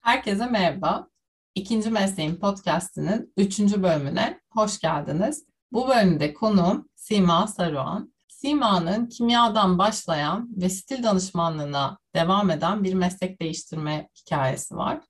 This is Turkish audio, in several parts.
Herkese merhaba. İkinci Mesleğin Podcast'inin üçüncü bölümüne hoş geldiniz. Bu bölümde konuğum Sima Saruhan. Sima'nın kimyadan başlayan ve stil danışmanlığına devam eden bir meslek değiştirme hikayesi var.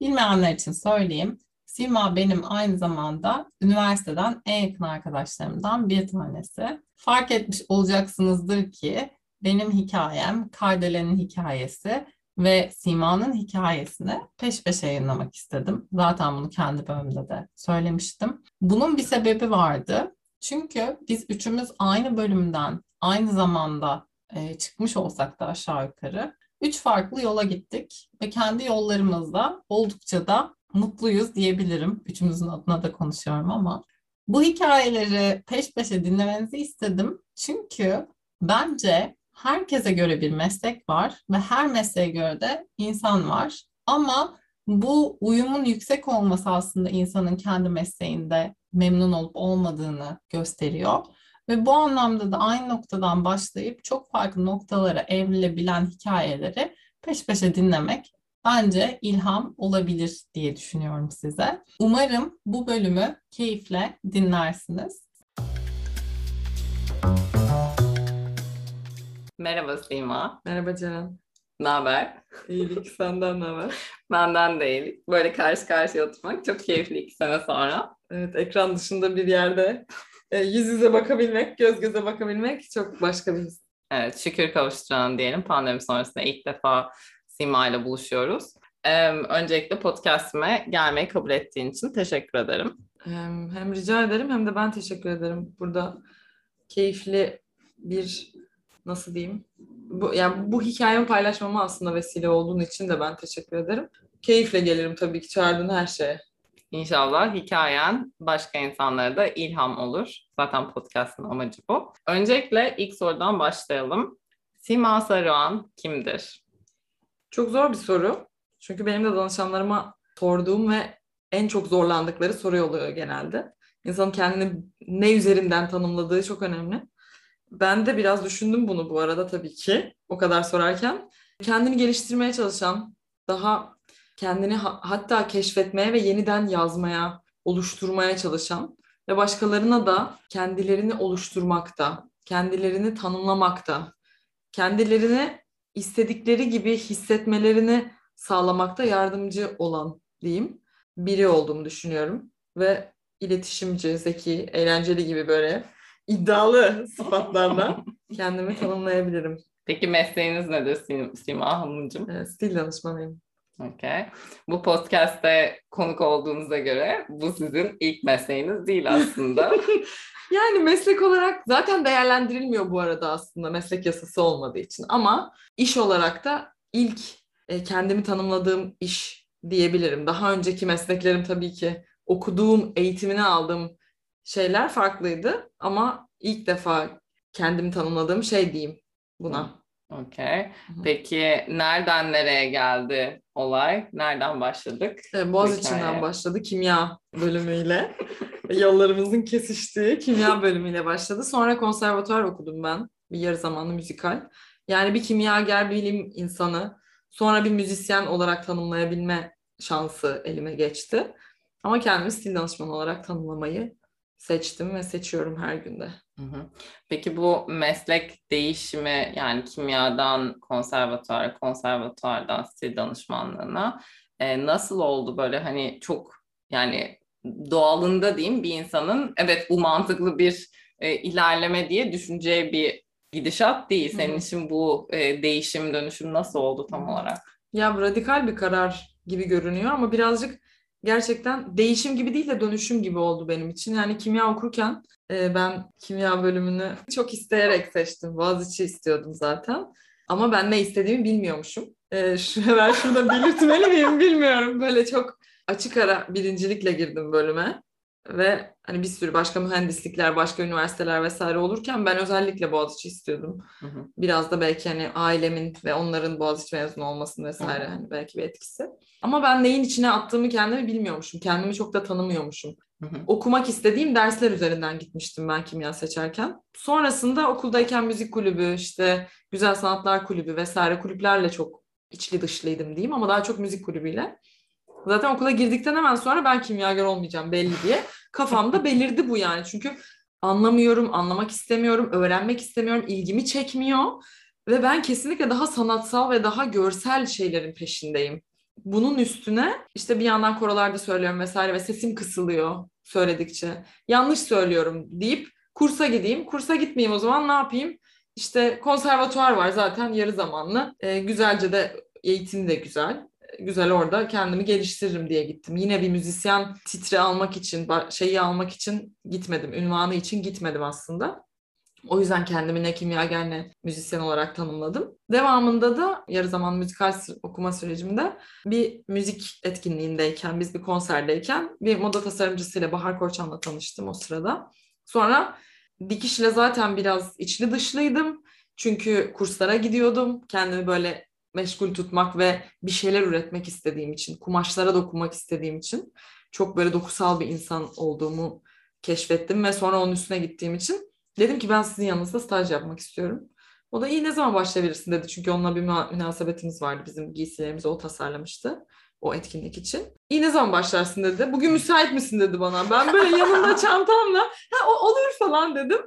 Bilmeyenler için söyleyeyim. Sima benim aynı zamanda üniversiteden en yakın arkadaşlarımdan bir tanesi. Fark etmiş olacaksınızdır ki benim hikayem, Kardelen'in hikayesi ve Sima'nın hikayesini peş peşe yayınlamak istedim. Zaten bunu kendi bölümümde de söylemiştim. Bunun bir sebebi vardı. Çünkü biz üçümüz aynı bölümden aynı zamanda e, çıkmış olsak da aşağı yukarı üç farklı yola gittik ve kendi yollarımızda oldukça da mutluyuz diyebilirim. Üçümüzün adına da konuşuyorum ama bu hikayeleri peş peşe dinlemenizi istedim. Çünkü bence herkese göre bir meslek var ve her mesleğe göre de insan var. Ama bu uyumun yüksek olması aslında insanın kendi mesleğinde memnun olup olmadığını gösteriyor. Ve bu anlamda da aynı noktadan başlayıp çok farklı noktalara evrilebilen hikayeleri peş peşe dinlemek bence ilham olabilir diye düşünüyorum size. Umarım bu bölümü keyifle dinlersiniz. Merhaba Sima. Merhaba Ceren. Ne haber? İyilik senden ne haber? Benden de iyilik. Böyle karşı karşıya oturmak çok keyifli iki sene sonra. Evet ekran dışında bir yerde e, yüz yüze bakabilmek, göz göze bakabilmek çok başka bir his. Evet şükür kavuşturan diyelim. Pandemi sonrasında ilk defa Sima ile buluşuyoruz. Ee, öncelikle podcastime gelmeyi kabul ettiğin için teşekkür ederim. Hem, hem rica ederim hem de ben teşekkür ederim. Burada keyifli bir nasıl diyeyim? Bu, yani bu hikayemi paylaşmama aslında vesile olduğun için de ben teşekkür ederim. Keyifle gelirim tabii ki çağırdığın her şeye. İnşallah hikayen başka insanlara da ilham olur. Zaten podcast'ın amacı bu. Öncelikle ilk sorudan başlayalım. Sima Saruhan kimdir? Çok zor bir soru. Çünkü benim de danışanlarıma sorduğum ve en çok zorlandıkları soru oluyor genelde. İnsanın kendini ne üzerinden tanımladığı çok önemli. Ben de biraz düşündüm bunu bu arada tabii ki o kadar sorarken. Kendini geliştirmeye çalışan, daha kendini ha- hatta keşfetmeye ve yeniden yazmaya, oluşturmaya çalışan ve başkalarına da kendilerini oluşturmakta, kendilerini tanımlamakta, kendilerini istedikleri gibi hissetmelerini sağlamakta yardımcı olan diyeyim biri olduğumu düşünüyorum ve iletişimci, zeki, eğlenceli gibi böyle iddialı sıfatlarla kendimi tanımlayabilirim. Peki mesleğiniz nedir Sim- Sima Hanımcığım? Ee, Stil danışmanıyım. Okay. Bu podcast'te konuk olduğunuza göre bu sizin ilk mesleğiniz değil aslında. Yani meslek olarak zaten değerlendirilmiyor bu arada aslında meslek yasası olmadığı için. Ama iş olarak da ilk e, kendimi tanımladığım iş diyebilirim. Daha önceki mesleklerim tabii ki okuduğum, eğitimini aldığım şeyler farklıydı. Ama ilk defa kendimi tanımladığım şey diyeyim buna. Hı. Peki nereden nereye geldi olay? Nereden başladık? E, Boğaziçi'nden başladı kimya bölümüyle. Yollarımızın kesiştiği kimya bölümüyle başladı. Sonra konservatuvar okudum ben. Bir yarı zamanlı müzikal. Yani bir kimyager bilim insanı sonra bir müzisyen olarak tanımlayabilme şansı elime geçti. Ama kendimi stil danışmanı olarak tanımlamayı seçtim ve seçiyorum her günde. Peki bu meslek değişimi yani kimyadan konservatuara, konservatuardan stil danışmanlığına e, nasıl oldu böyle hani çok yani doğalında diyeyim bir insanın evet bu mantıklı bir e, ilerleme diye düşüneceği bir gidişat değil. Senin Hı hı. için bu e, değişim dönüşüm nasıl oldu tam olarak? Ya radikal bir karar gibi görünüyor ama birazcık gerçekten değişim gibi değil de dönüşüm gibi oldu benim için. Yani kimya okurken e, ben kimya bölümünü çok isteyerek seçtim. Boğaziçi istiyordum zaten. Ama ben ne istediğimi bilmiyormuşum. E, şu, ben şurada belirtmeli miyim bilmiyorum. Böyle çok açık ara birincilikle girdim bölüme. Ve hani bir sürü başka mühendislikler, başka üniversiteler vesaire olurken ben özellikle Boğaziçi istiyordum. Hı hı. Biraz da belki hani ailemin ve onların Boğaziçi mezunu olmasının vesaire Hı. hani belki bir etkisi. Ama ben neyin içine attığımı kendimi bilmiyormuşum. Kendimi çok da tanımıyormuşum. Hı hı. Okumak istediğim dersler üzerinden gitmiştim ben kimya seçerken. Sonrasında okuldayken müzik kulübü, işte güzel sanatlar kulübü vesaire kulüplerle çok içli dışlıydım diyeyim ama daha çok müzik kulübüyle. Zaten okula girdikten hemen sonra ben kimyager olmayacağım belli diye kafamda belirdi bu yani. Çünkü anlamıyorum, anlamak istemiyorum, öğrenmek istemiyorum, ilgimi çekmiyor ve ben kesinlikle daha sanatsal ve daha görsel şeylerin peşindeyim. Bunun üstüne işte bir yandan korolarda söylüyorum vesaire ve sesim kısılıyor söyledikçe. Yanlış söylüyorum deyip kursa gideyim. Kursa gitmeyeyim o zaman ne yapayım? İşte konservatuvar var zaten yarı zamanlı. Ee, güzelce de eğitim de güzel güzel orada kendimi geliştiririm diye gittim. Yine bir müzisyen titri almak için, şeyi almak için gitmedim. Ünvanı için gitmedim aslında. O yüzden kendimi ne kimyager ne müzisyen olarak tanımladım. Devamında da yarı zaman müzikal okuma sürecimde bir müzik etkinliğindeyken, biz bir konserdeyken bir moda tasarımcısıyla Bahar Korçan'la tanıştım o sırada. Sonra dikişle zaten biraz içli dışlıydım. Çünkü kurslara gidiyordum. Kendimi böyle meşgul tutmak ve bir şeyler üretmek istediğim için, kumaşlara dokunmak istediğim için çok böyle dokusal bir insan olduğumu keşfettim ve sonra onun üstüne gittiğim için dedim ki ben sizin yanınızda staj yapmak istiyorum. O da iyi ne zaman başlayabilirsin dedi çünkü onunla bir müna- münasebetimiz vardı. Bizim giysilerimizi o tasarlamıştı o etkinlik için. İyi ne zaman başlarsın dedi. Bugün müsait misin dedi bana. Ben böyle yanımda çantamla ha o olur falan dedim.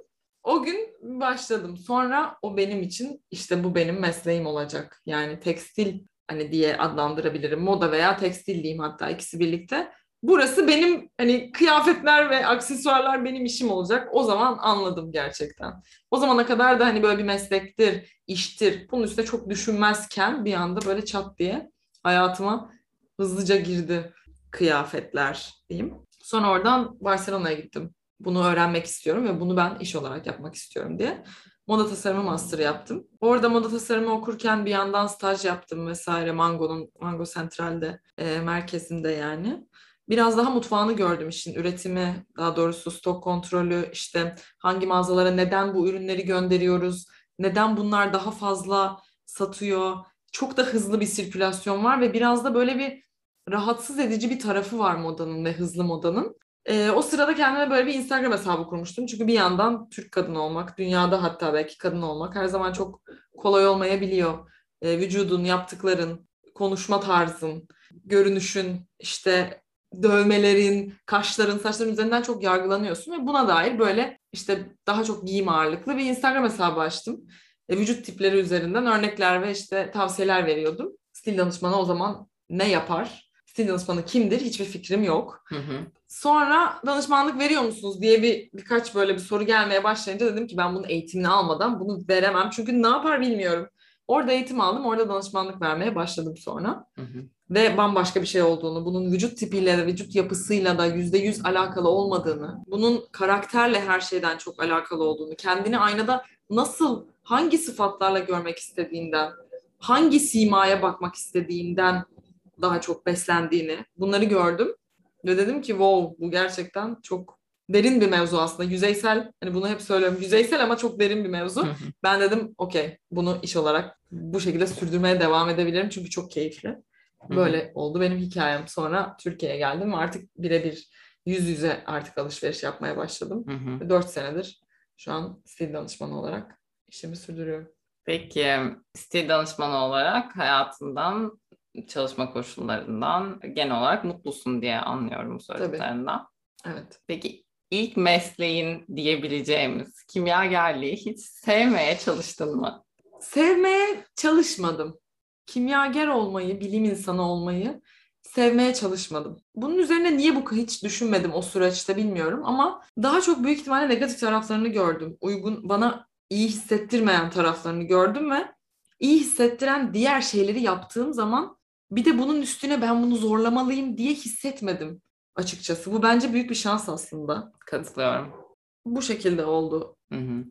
O gün başladım. Sonra o benim için işte bu benim mesleğim olacak. Yani tekstil hani diye adlandırabilirim. Moda veya tekstil diyeyim hatta ikisi birlikte. Burası benim hani kıyafetler ve aksesuarlar benim işim olacak. O zaman anladım gerçekten. O zamana kadar da hani böyle bir meslektir, iştir. Bunun üstüne çok düşünmezken bir anda böyle çat diye hayatıma hızlıca girdi kıyafetler diyeyim. Sonra oradan Barcelona'ya gittim. Bunu öğrenmek istiyorum ve bunu ben iş olarak yapmak istiyorum diye. Moda tasarımı master yaptım. Orada moda tasarımı okurken bir yandan staj yaptım vesaire Mango'nun, Mango Central'de e, merkezinde yani. Biraz daha mutfağını gördüm işin üretimi, daha doğrusu stok kontrolü, işte hangi mağazalara neden bu ürünleri gönderiyoruz, neden bunlar daha fazla satıyor. Çok da hızlı bir sirkülasyon var ve biraz da böyle bir rahatsız edici bir tarafı var modanın ve hızlı modanın. Ee, o sırada kendime böyle bir Instagram hesabı kurmuştum. Çünkü bir yandan Türk kadını olmak, dünyada hatta belki kadın olmak her zaman çok kolay olmayabiliyor. Ee, vücudun, yaptıkların, konuşma tarzın, görünüşün, işte dövmelerin, kaşların, saçların üzerinden çok yargılanıyorsun ve buna dair böyle işte daha çok giyim ağırlıklı bir Instagram hesabı açtım. E, vücut tipleri üzerinden örnekler ve işte tavsiyeler veriyordum. Stil danışmanı o zaman ne yapar? Stil danışmanı kimdir? Hiçbir fikrim yok. Hı hı. Sonra danışmanlık veriyor musunuz diye bir birkaç böyle bir soru gelmeye başlayınca dedim ki ben bunun eğitimini almadan bunu veremem. Çünkü ne yapar bilmiyorum. Orada eğitim aldım, orada danışmanlık vermeye başladım sonra. Hı hı. Ve bambaşka bir şey olduğunu, bunun vücut tipiyle de vücut yapısıyla da yüzde yüz alakalı olmadığını, bunun karakterle her şeyden çok alakalı olduğunu, kendini aynada nasıl, hangi sıfatlarla görmek istediğinden, hangi simaya bakmak istediğinden daha çok beslendiğini, bunları gördüm. Ve dedim ki wow bu gerçekten çok derin bir mevzu aslında. Yüzeysel, hani bunu hep söylüyorum. Yüzeysel ama çok derin bir mevzu. Ben dedim okey bunu iş olarak bu şekilde sürdürmeye devam edebilirim çünkü çok keyifli. Böyle oldu benim hikayem. Sonra Türkiye'ye geldim ve artık birebir yüz yüze artık alışveriş yapmaya başladım. Hı hı. Ve Dört senedir şu an stil danışmanı olarak işimi sürdürüyorum. Peki stil danışmanı olarak hayatından, çalışma koşullarından genel olarak mutlusun diye anlıyorum bu söylediklerinden. Evet. Peki ilk mesleğin diyebileceğimiz kimyagerliği hiç sevmeye çalıştın mı? Sevmeye çalışmadım. Kimyager olmayı, bilim insanı olmayı sevmeye çalışmadım. Bunun üzerine niye bu hiç düşünmedim o süreçte bilmiyorum ama daha çok büyük ihtimalle negatif taraflarını gördüm. Uygun bana iyi hissettirmeyen taraflarını gördüm ve iyi hissettiren diğer şeyleri yaptığım zaman bir de bunun üstüne ben bunu zorlamalıyım diye hissetmedim açıkçası. Bu bence büyük bir şans aslında. Katılıyorum. Bu şekilde oldu. Hı hı.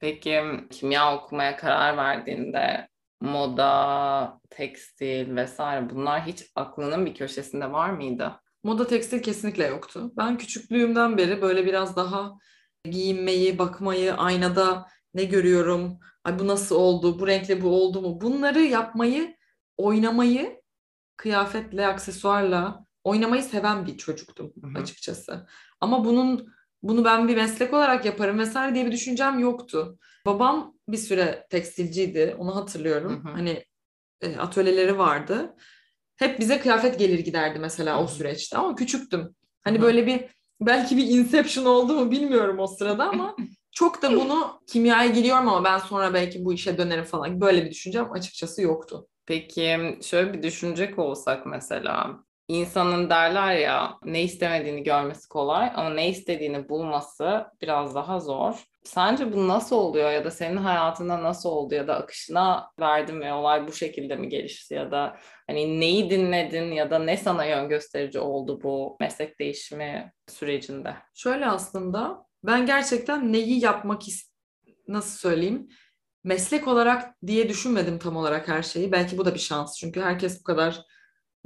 Peki kimya okumaya karar verdiğinde moda, tekstil vesaire bunlar hiç aklının bir köşesinde var mıydı? Moda tekstil kesinlikle yoktu. Ben küçüklüğümden beri böyle biraz daha giyinmeyi, bakmayı, aynada ne görüyorum, ay bu nasıl oldu, bu renkle bu oldu mu? Bunları yapmayı, oynamayı kıyafetle, aksesuarla oynamayı seven bir çocuktum Hı hı. açıkçası. Ama bunun bunu ben bir meslek olarak yaparım vesaire diye bir düşüncem yoktu. Babam bir süre tekstilciydi, onu hatırlıyorum. Hı hı. Hani e, atölyeleri vardı. Hep bize kıyafet gelir giderdi mesela Hı o süreçte ama küçüktüm. Hani Hı hı. böyle bir belki bir inception oldu mu bilmiyorum o sırada ama çok da bunu kimyaya giriyorum ama ben sonra belki bu işe dönerim falan. Böyle bir düşüncem açıkçası yoktu. Peki şöyle bir düşünecek olsak mesela insanın derler ya ne istemediğini görmesi kolay ama ne istediğini bulması biraz daha zor. Sence bu nasıl oluyor ya da senin hayatında nasıl oldu ya da akışına verdin ve olay bu şekilde mi gelişti ya da hani neyi dinledin ya da ne sana yön gösterici oldu bu meslek değişimi sürecinde? Şöyle aslında ben gerçekten neyi yapmak is- nasıl söyleyeyim meslek olarak diye düşünmedim tam olarak her şeyi. Belki bu da bir şans çünkü herkes bu kadar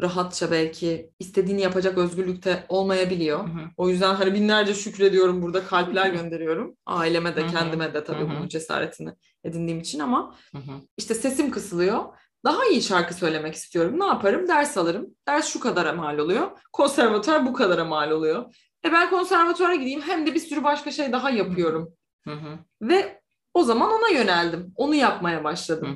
rahatça belki istediğini yapacak özgürlükte olmayabiliyor. Hı hı. O yüzden hani binlerce şükrediyorum burada kalpler gönderiyorum. Aileme Hı de hı. kendime de tabii Hı hı. bunun cesaretini edindiğim için ama Hı hı. işte sesim kısılıyor. Daha iyi şarkı söylemek istiyorum. Ne yaparım? Ders alırım. Ders şu kadara mal oluyor. Konservatuar bu kadara mal oluyor. E ben konservatuara gideyim hem de bir sürü başka şey daha yapıyorum. Hı hı. Ve o zaman ona yöneldim. Onu yapmaya başladım.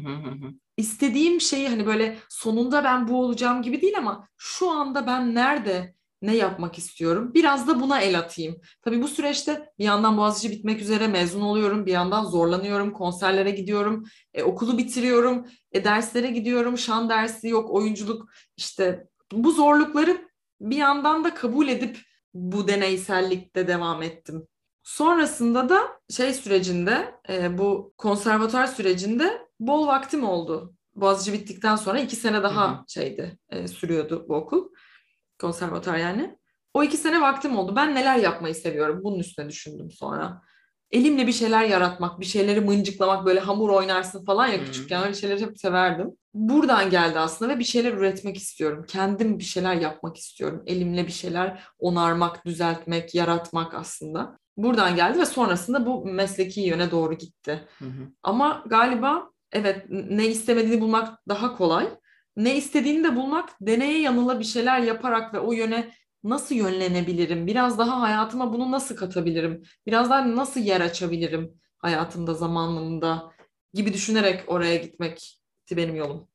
İstediğim şeyi hani böyle sonunda ben bu olacağım gibi değil ama şu anda ben nerede ne yapmak istiyorum? Biraz da buna el atayım. Tabii bu süreçte bir yandan Boğaziçi bitmek üzere mezun oluyorum. Bir yandan zorlanıyorum. Konserlere gidiyorum. E, okulu bitiriyorum. E, derslere gidiyorum. Şan dersi yok. Oyunculuk işte bu zorlukları bir yandan da kabul edip bu deneysellikte devam ettim. Sonrasında da şey sürecinde e, bu konservatuar sürecinde bol vaktim oldu. Boğaziçi bittikten sonra iki sene daha Hı hı. şeydi e, sürüyordu bu okul. Konservatuar yani. O iki sene vaktim oldu. Ben neler yapmayı seviyorum. Bunun üstüne düşündüm sonra. Elimle bir şeyler yaratmak, bir şeyleri mıncıklamak, böyle hamur oynarsın falan ya küçükken öyle şeyleri hep severdim. Buradan geldi aslında ve bir şeyler üretmek istiyorum. Kendim bir şeyler yapmak istiyorum. Elimle bir şeyler onarmak, düzeltmek, yaratmak aslında. Buradan geldi ve sonrasında bu mesleki yöne doğru gitti. Hı hı. Ama galiba evet ne istemediğini bulmak daha kolay. Ne istediğini de bulmak deneye yanıla bir şeyler yaparak ve o yöne nasıl yönlenebilirim? Biraz daha hayatıma bunu nasıl katabilirim? Biraz daha nasıl yer açabilirim hayatımda, zamanımda gibi düşünerek oraya gitmekti benim yolum.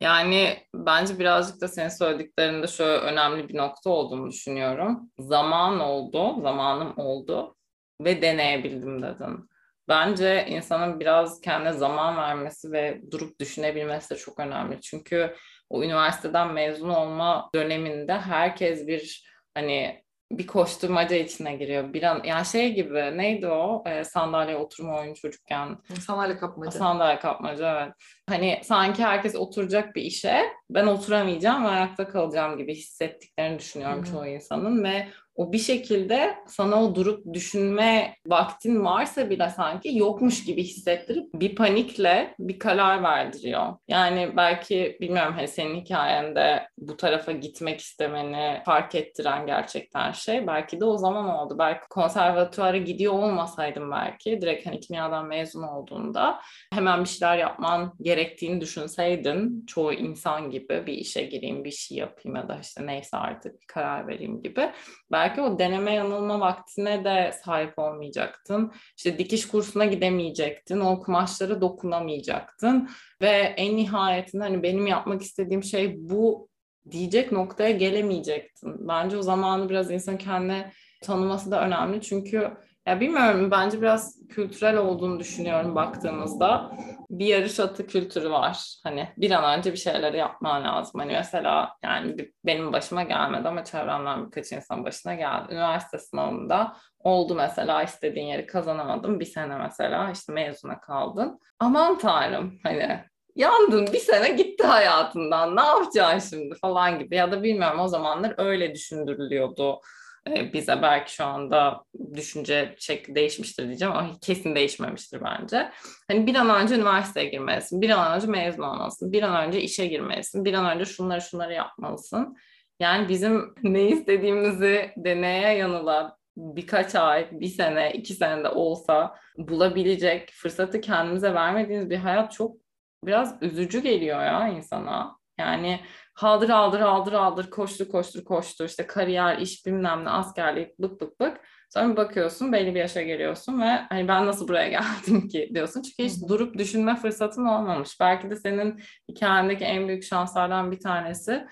Yani bence birazcık da senin söylediklerinde şöyle önemli bir nokta olduğunu düşünüyorum. Zaman oldu, zamanım oldu ve deneyebildim dedin. Bence insanın biraz kendine zaman vermesi ve durup düşünebilmesi de çok önemli. Çünkü o üniversiteden mezun olma döneminde herkes bir hani bir koşturmaca içine giriyor. Bir an yani şey gibi neydi o Ee, sandalye oturma oyunu çocukken Sandalye kapmaca. Sandalye kapmaca evet. Hani sanki herkes oturacak bir işe ben oturamayacağım ve ayakta kalacağım gibi hissettiklerini düşünüyorum Hı hı. çoğu insanın ve o bir şekilde sana o durup düşünme vaktin varsa bile sanki yokmuş gibi hissettirip bir panikle bir karar verdiriyor. Yani belki bilmiyorum hani senin hikayende bu tarafa gitmek istemeni fark ettiren gerçekten şey belki de o zaman oldu. Belki konservatuara gidiyor olmasaydım belki direkt hani kimyadan mezun olduğunda hemen bir şeyler yapman gerektiğini düşünseydin çoğu insan gibi bir işe gireyim, bir şey yapayım ya da işte neyse artık bir karar vereyim gibi. Belki o deneme yanılma vaktine de sahip olmayacaktın. İşte dikiş kursuna gidemeyecektin, o kumaşlara dokunamayacaktın ve en nihayetinde hani benim yapmak istediğim şey bu diyecek noktaya gelemeyecektin. Bence o zamanı biraz insan kendine tanıması da önemli çünkü ya bilmiyorum bence biraz kültürel olduğunu düşünüyorum baktığımızda. Bir yarış atı kültürü var. Hani bir an önce bir şeyleri yapman lazım. Hani mesela yani benim başıma gelmedi ama çevremden birkaç insan başına geldi. Üniversite sınavında oldu mesela istediğin yeri kazanamadın. Bir sene mesela işte mezuna kaldın. Aman tanrım hani yandın bir sene gitti hayatından ne yapacaksın şimdi falan gibi ya da bilmiyorum o zamanlar öyle düşündürülüyordu bize belki şu anda düşünce şekli değişmiştir diyeceğim ama kesin değişmemiştir bence. Hani bir an önce üniversiteye girmelisin, bir an önce mezun olmalısın, bir an önce işe girmelisin, bir an önce şunları şunları yapmalısın Yani bizim ne istediğimizi deneye yanıla birkaç ay, bir sene, iki senede olsa bulabilecek fırsatı kendimize vermediğiniz bir hayat çok biraz üzücü geliyor ya insana. Yani haldır haldır haldır haldır koştur koştur koştur işte kariyer, iş bilmem ne askerlik bık bık bık. Sonra bir bakıyorsun belli bir yaşa geliyorsun ve hani ben nasıl buraya geldim ki diyorsun. Çünkü hiç durup düşünme fırsatın olmamış. Belki de senin hikayendeki en büyük şanslardan bir tanesi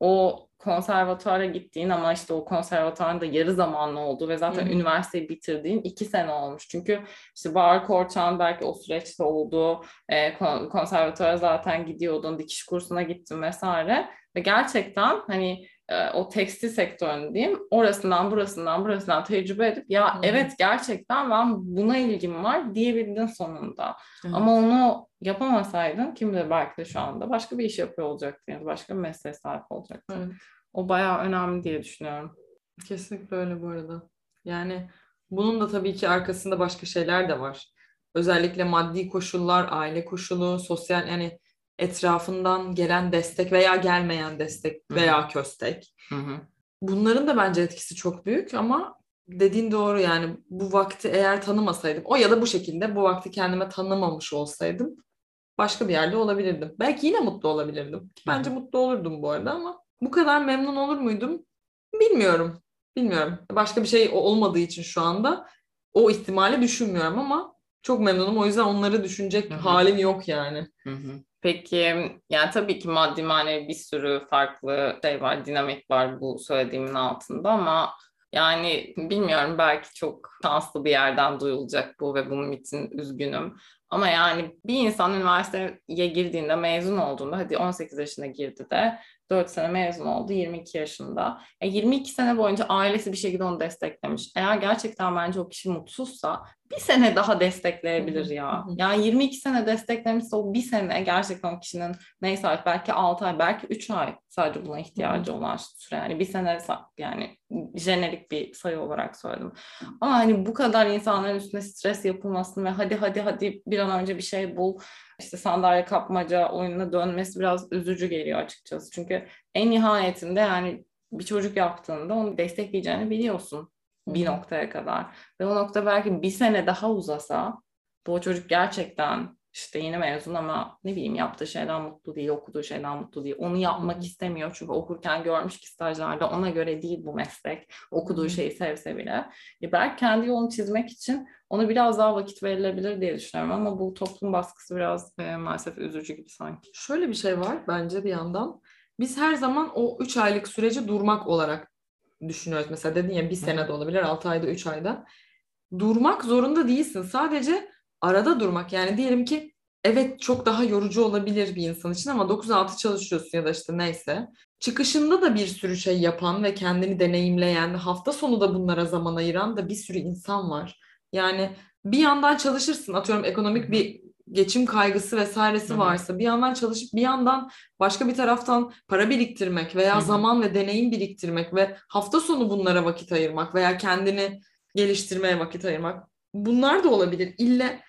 o konservatuara gittiğin ama işte o konservatuarın da yarı zamanlı oldu ve zaten Hı-hı. üniversiteyi bitirdiğin iki sene olmuş. Çünkü işte Bahar Korçan belki o süreçte oldu. E, konservatuara zaten gidiyordun, dikiş kursuna gittin vesaire. Ve gerçekten hani e, o tekstil sektörünü diyeyim orasından burasından burasından tecrübe edip ya hmm. evet gerçekten ben buna ilgim var diyebildin sonunda. Hmm. Ama onu yapamasaydın kim bilir belki de şu anda başka bir iş yapıyor olacaktın ya da başka bir mesleğe sahip olacaktın. Evet. O bayağı önemli diye düşünüyorum. Kesinlikle öyle bu arada. Yani bunun da tabii ki arkasında başka şeyler de var. Özellikle maddi koşullar, aile koşulu, sosyal yani etrafından gelen destek veya gelmeyen destek veya Hı-hı. köstek. Hı-hı. Bunların da bence etkisi çok büyük ama dediğin doğru yani bu vakti eğer tanımasaydım o ya da bu şekilde bu vakti kendime tanımamış olsaydım başka bir yerde olabilirdim. Belki yine mutlu olabilirdim. Bence Hı-hı. mutlu olurdum bu arada ama bu kadar memnun olur muydum? Bilmiyorum. Bilmiyorum. Başka bir şey olmadığı için şu anda o ihtimali düşünmüyorum ama çok memnunum. O yüzden onları düşünecek Hı-hı. halim yok yani. Hı-hı. Peki yani tabii ki maddi manevi bir sürü farklı şey var, dinamik var bu söylediğimin altında ama yani bilmiyorum belki çok şanslı bir yerden duyulacak bu ve bunun için üzgünüm. Ama yani bir insan üniversiteye girdiğinde mezun olduğunda hadi 18 yaşına girdi de 4 sene mezun oldu 22 yaşında. E 22 sene boyunca ailesi bir şekilde onu desteklemiş. Eğer gerçekten bence o kişi mutsuzsa bir sene daha destekleyebilir ya. Yani 22 sene desteklemişse o bir sene gerçekten o kişinin neyse artık belki 6 ay belki 3 ay sadece buna ihtiyacı olan süre. Yani bir sene yani jenerik bir sayı olarak söyledim. Ama hani bu kadar insanların üstüne stres yapılmasın ve hadi hadi hadi bir an önce bir şey bul işte sandalye kapmaca oyununa dönmesi biraz üzücü geliyor açıkçası. Çünkü en nihayetinde yani bir çocuk yaptığında onu destekleyeceğini biliyorsun bir noktaya kadar. Ve o nokta belki bir sene daha uzasa bu çocuk gerçekten işte yeni mezun ama ne bileyim yaptığı şeyden mutlu değil, okuduğu şeyden mutlu değil. Onu yapmak istemiyor çünkü okurken görmüş ki stajlarda ona göre değil bu meslek. Okuduğu şeyi sevse bile. E belki kendi yolunu çizmek için ona biraz daha vakit verilebilir diye düşünüyorum ama bu toplum baskısı biraz e, maalesef üzücü gibi sanki. Şöyle bir şey var bence bir yandan. Biz her zaman o 3 aylık süreci durmak olarak düşünüyoruz. Mesela dedin ya bir sene de olabilir, 6 ayda, 3 ayda. Durmak zorunda değilsin. Sadece arada durmak. Yani diyelim ki evet çok daha yorucu olabilir bir insan için ama 9-6 çalışıyorsun ya da işte neyse. Çıkışında da bir sürü şey yapan ve kendini deneyimleyen, hafta sonu da bunlara zaman ayıran da bir sürü insan var. Yani bir yandan çalışırsın atıyorum ekonomik bir geçim kaygısı vesairesi Hı-hı. varsa bir yandan çalışıp bir yandan başka bir taraftan para biriktirmek veya Hı-hı. zaman ve deneyim biriktirmek ve hafta sonu bunlara vakit ayırmak veya kendini geliştirmeye vakit ayırmak bunlar da olabilir. İlle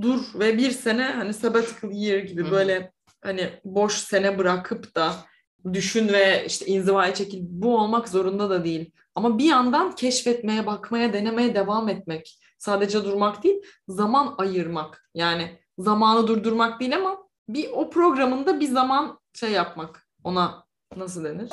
dur ve bir sene hani sabbatical year gibi Hı-hı. böyle hani boş sene bırakıp da düşün ve işte inzivaya çekil bu olmak zorunda da değil. Ama bir yandan keşfetmeye, bakmaya, denemeye devam etmek. Sadece durmak değil, zaman ayırmak. Yani zamanı durdurmak değil ama bir o programında bir zaman şey yapmak. Ona nasıl denir?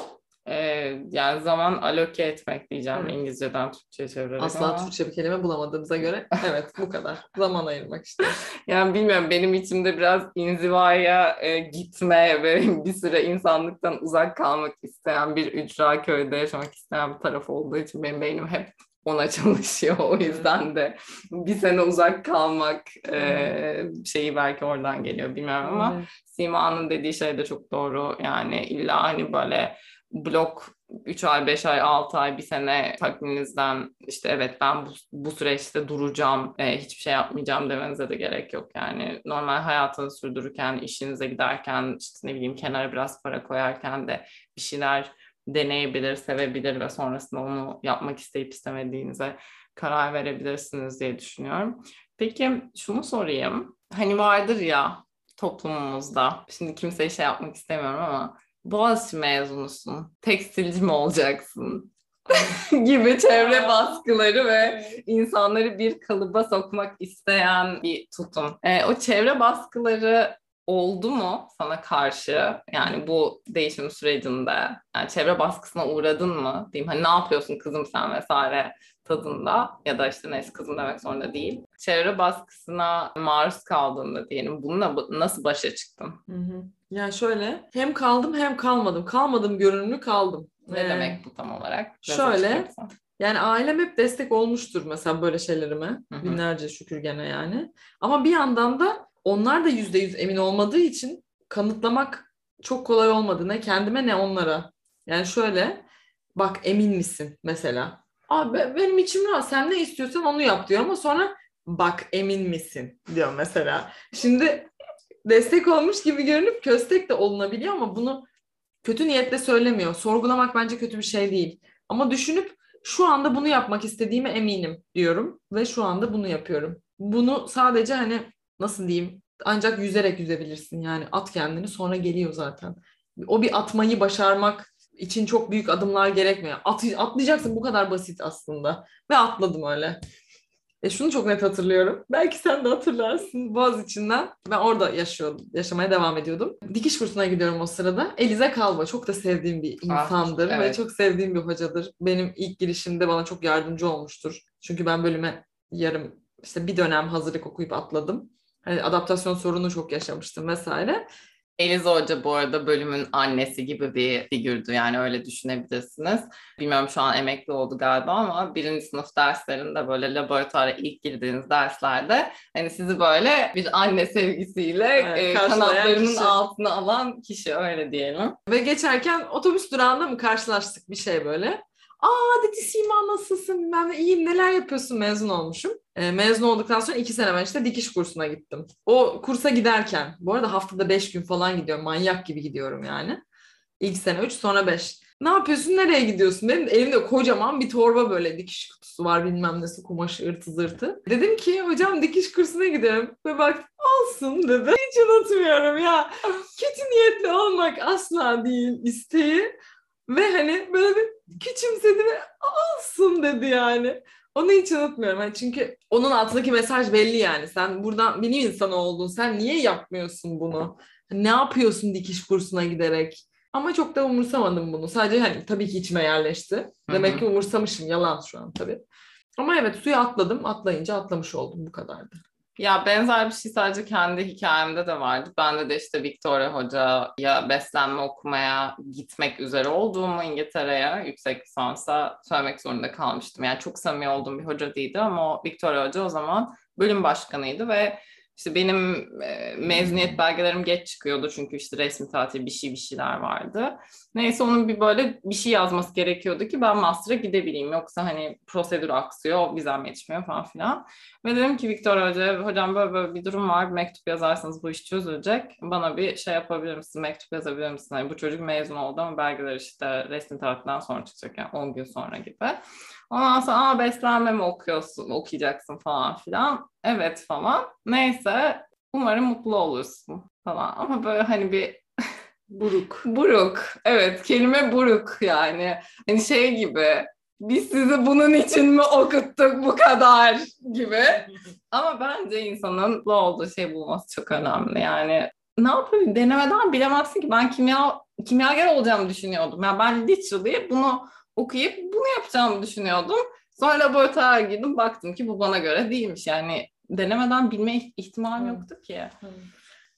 Ee, yani zaman aloke etmek diyeceğim evet. İngilizceden Türkçe'ye çevirerek Asla ama... Türkçe bir kelime bulamadığımıza göre evet bu kadar. zaman ayırmak işte. Yani bilmiyorum benim içimde biraz inzivaya e, gitme ve bir süre insanlıktan uzak kalmak isteyen bir ücra köyde yaşamak isteyen bir taraf olduğu için benim beynim hep ona çalışıyor. O yüzden de bir sene uzak kalmak e, şeyi belki oradan geliyor bilmiyorum ama evet. Sima'nın dediği şey de çok doğru. Yani illa hani böyle blok 3 ay, 5 ay, 6 ay, bir sene takviminizden işte evet ben bu, bu süreçte duracağım, e, hiçbir şey yapmayacağım demenize de gerek yok. Yani normal hayatını sürdürürken, işinize giderken, işte ne bileyim kenara biraz para koyarken de bir şeyler deneyebilir, sevebilir ve sonrasında onu yapmak isteyip istemediğinize karar verebilirsiniz diye düşünüyorum. Peki şunu sorayım. Hani vardır ya toplumumuzda, şimdi kimseye şey yapmak istemiyorum ama Boğaziçi mezunusun. Tekstilci mi olacaksın? gibi çevre baskıları ve insanları bir kalıba sokmak isteyen bir tutum. E, o çevre baskıları oldu mu sana karşı? Yani bu değişim sürecinde yani çevre baskısına uğradın mı? Diyeyim hani ne yapıyorsun kızım sen vesaire tadında ya da işte neyse kızım demek zorunda değil. Çevre baskısına maruz kaldığında diyelim bununla nasıl başa çıktın? Hı hı. Yani şöyle hem kaldım hem kalmadım. Kalmadım görünümlü kaldım. Ne ee, demek bu tam olarak? Biraz şöyle yani ailem hep destek olmuştur mesela böyle şeylerime. Hı-hı. Binlerce şükür gene yani. Ama bir yandan da onlar da yüzde yüz emin olmadığı için kanıtlamak çok kolay olmadı. Ne kendime ne onlara. Yani şöyle bak emin misin mesela. Abi benim içim rahat sen ne istiyorsan onu yap diyor ama sonra bak emin misin diyor mesela. Şimdi destek olmuş gibi görünüp köstek de olunabiliyor ama bunu kötü niyetle söylemiyor. Sorgulamak bence kötü bir şey değil. Ama düşünüp şu anda bunu yapmak istediğime eminim diyorum ve şu anda bunu yapıyorum. Bunu sadece hani nasıl diyeyim ancak yüzerek yüzebilirsin yani at kendini sonra geliyor zaten. O bir atmayı başarmak için çok büyük adımlar gerekmiyor. At, atlayacaksın bu kadar basit aslında. Ve atladım öyle. E şunu çok net hatırlıyorum. Belki sen de hatırlarsın. Boğaz içinden. Ben orada yaşıyordum. Yaşamaya devam ediyordum. Dikiş kursuna gidiyorum o sırada. Elize Kalba. Çok da sevdiğim bir ah, insandır. Ah, evet. Ve çok sevdiğim bir hocadır. Benim ilk girişimde bana çok yardımcı olmuştur. Çünkü ben bölüme yarım işte bir dönem hazırlık okuyup atladım. Hani adaptasyon sorunu çok yaşamıştım vesaire. Eliza Hoca bu arada bölümün annesi gibi bir figürdü yani öyle düşünebilirsiniz. Bilmiyorum şu an emekli oldu galiba ama birinci sınıf derslerinde böyle laboratuvara ilk girdiğiniz derslerde hani sizi böyle bir anne sevgisiyle evet, e, kanatlarının kişi. altına alan kişi öyle diyelim. Ve geçerken otobüs durağında mı karşılaştık bir şey böyle. Aa dedi Sima nasılsın? Ben de iyiyim neler yapıyorsun mezun olmuşum. E, mezun olduktan sonra iki sene ben işte dikiş kursuna gittim. O kursa giderken bu arada haftada beş gün falan gidiyorum. Manyak gibi gidiyorum yani. İlk sene üç sonra beş. Ne yapıyorsun nereye gidiyorsun? Benim elimde kocaman bir torba böyle dikiş kutusu var bilmem nesi kumaşı ırtı zırtı. Dedim ki hocam dikiş kursuna gidiyorum. Ve bak olsun dedi. Hiç unutmuyorum ya. Kötü niyetli olmak asla değil isteği. Ve hani böyle bir küçümsedi ve olsun dedi yani. Onu hiç unutmuyorum. Yani çünkü onun altındaki mesaj belli yani. Sen buradan bilim insanı oldun. Sen niye yapmıyorsun bunu? Ne yapıyorsun dikiş kursuna giderek? Ama çok da umursamadım bunu. Sadece hani tabii ki içime yerleşti. Demek ki umursamışım. Yalan şu an tabii. Ama evet suya atladım. Atlayınca atlamış oldum. Bu kadardı. Ya benzer bir şey sadece kendi hikayemde de vardı. Bende de işte Victoria Hoca'ya beslenme okumaya gitmek üzere olduğumu İngiltere'ye yüksek lisansa söylemek zorunda kalmıştım. Yani çok samimi olduğum bir hoca değildi ama o Victoria Hoca o zaman bölüm başkanıydı ve işte benim e, mezuniyet belgelerim geç çıkıyordu çünkü işte resmi tatil bir şey bir şeyler vardı. Neyse onun bir böyle bir şey yazması gerekiyordu ki ben master'a gidebileyim. Yoksa hani prosedür aksıyor, vizem yetişmiyor falan filan. Ve dedim ki Victor Hoca, hocam böyle böyle bir durum var, bir mektup yazarsanız bu iş çözülecek. Bana bir şey yapabilir misin, mektup yazabilir misin? Hani bu çocuk mezun oldu ama belgeler işte resmi tatilden sonra çıkacak yani 10 gün sonra gibi. Ondan sonra Aa, beslenme mi okuyorsun, okuyacaksın falan filan. Evet falan. Neyse umarım mutlu olursun falan. Ama böyle hani bir buruk. buruk. Evet kelime buruk yani. Hani şey gibi biz sizi bunun için mi okuttuk bu kadar gibi. Ama bence insanın mutlu olduğu şey bulması çok önemli. Yani ne yapayım denemeden bilemezsin ki ben kimya kimyager olacağımı düşünüyordum. Yani ben literally bunu okuyup bunu yapacağımı düşünüyordum. Sonra laboratuvara girdim baktım ki bu bana göre değilmiş. Yani denemeden bilme ihtimalim yoktu ki.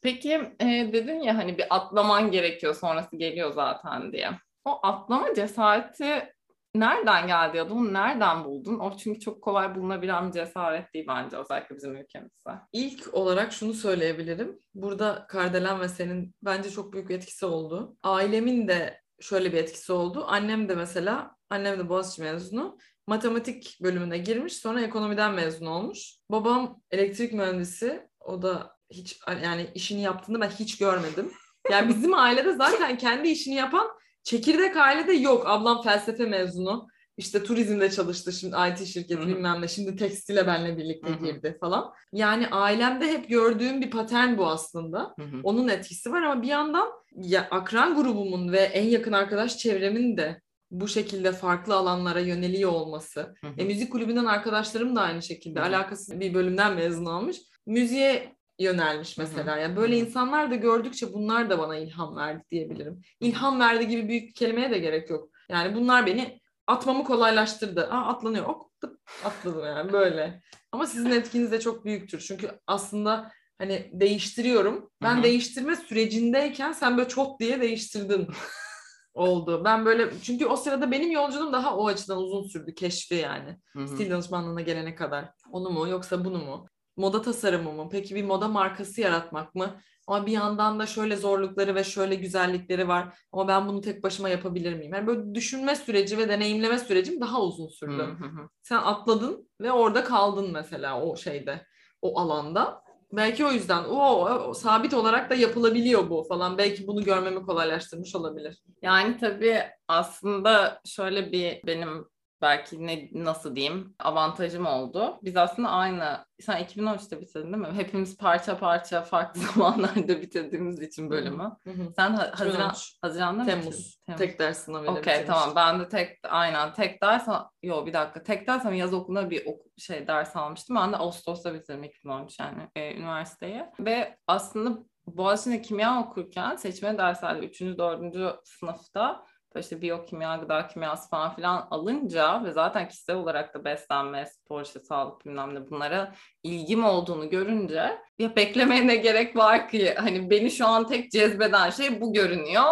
Peki e, dedin ya hani bir atlaman gerekiyor sonrası geliyor zaten diye. O atlama cesareti nereden geldi ya da onu nereden buldun? O çünkü çok kolay bulunabilen bir cesaret değil bence özellikle bizim ülkemizde. İlk olarak şunu söyleyebilirim. Burada Kardelen ve senin bence çok büyük etkisi oldu. Ailemin de şöyle bir etkisi oldu. Annem de mesela, annem de Boğaziçi mezunu. Matematik bölümüne girmiş, sonra ekonomiden mezun olmuş. Babam elektrik mühendisi. O da hiç yani işini yaptığını ben hiç görmedim. Yani bizim ailede zaten kendi işini yapan çekirdek ailede yok. Ablam felsefe mezunu. İşte turizmde çalıştı şimdi IT şirketi Hı hı. bilmem ne şimdi tekstile benle birlikte Hı hı. girdi falan. Yani ailemde hep gördüğüm bir patern bu aslında. Hı hı. Onun etkisi var ama bir yandan ya akran grubumun ve en yakın arkadaş çevremin de bu şekilde farklı alanlara yöneliyor olması. E, müzik kulübünden arkadaşlarım da aynı şekilde Hı hı. alakasız bir bölümden mezun olmuş. Müziğe yönelmiş mesela. Yani böyle Hı hı. insanlar da gördükçe bunlar da bana ilham verdi diyebilirim. İlham verdi gibi büyük kelimeye de gerek yok. Yani bunlar beni atmamı kolaylaştırdı. Aa atlanıyor. Ok, tıp, atladım yani böyle. Ama sizin etkiniz de çok büyüktür. Çünkü aslında hani değiştiriyorum. Ben Hı hı. değiştirme sürecindeyken sen böyle çot diye değiştirdin oldu. Ben böyle çünkü o sırada benim yolculuğum daha o açıdan uzun sürdü keşfi yani. Hı hı. Stil danışmanlığına gelene kadar. Onu mu yoksa bunu mu? Moda tasarımı mı? Peki bir moda markası yaratmak mı? Ama bir yandan da şöyle zorlukları ve şöyle güzellikleri var. Ama ben bunu tek başıma yapabilir miyim? Yani böyle düşünme süreci ve deneyimleme sürecim daha uzun sürdü. Hı hı hı. Sen atladın ve orada kaldın mesela o şeyde, o alanda. Belki o yüzden o, o sabit olarak da yapılabiliyor bu falan. Belki bunu görmemi kolaylaştırmış olabilir. Yani tabii aslında şöyle bir benim belki ne nasıl diyeyim avantajım oldu. Biz aslında aynı sen 2013'te bitirdin değil mi? Hepimiz parça parça farklı zamanlarda bitirdiğimiz için bölümü. Hı hı. Sen ha- Haziran 2013. Haziran'da Temmuz. bitirdin? Temmuz. Tek ders sınavıyla Okey bitirmiştim. tamam ben de tek aynen tek ders yok bir dakika tek ders ama yaz okulunda bir oku- şey ders almıştım. Ben de Ağustos'ta bitirdim 2013 yani e, üniversiteyi ve aslında Boğaziçi'nde kimya okurken seçmeli derslerde 3. 4. sınıfta işte biyokimya, gıda kimyası falan filan alınca ve zaten kişisel olarak da beslenme, spor, işte sağlık bilmem ne bunlara ilgim olduğunu görünce ya beklemeye ne gerek var ki hani beni şu an tek cezbeden şey bu görünüyor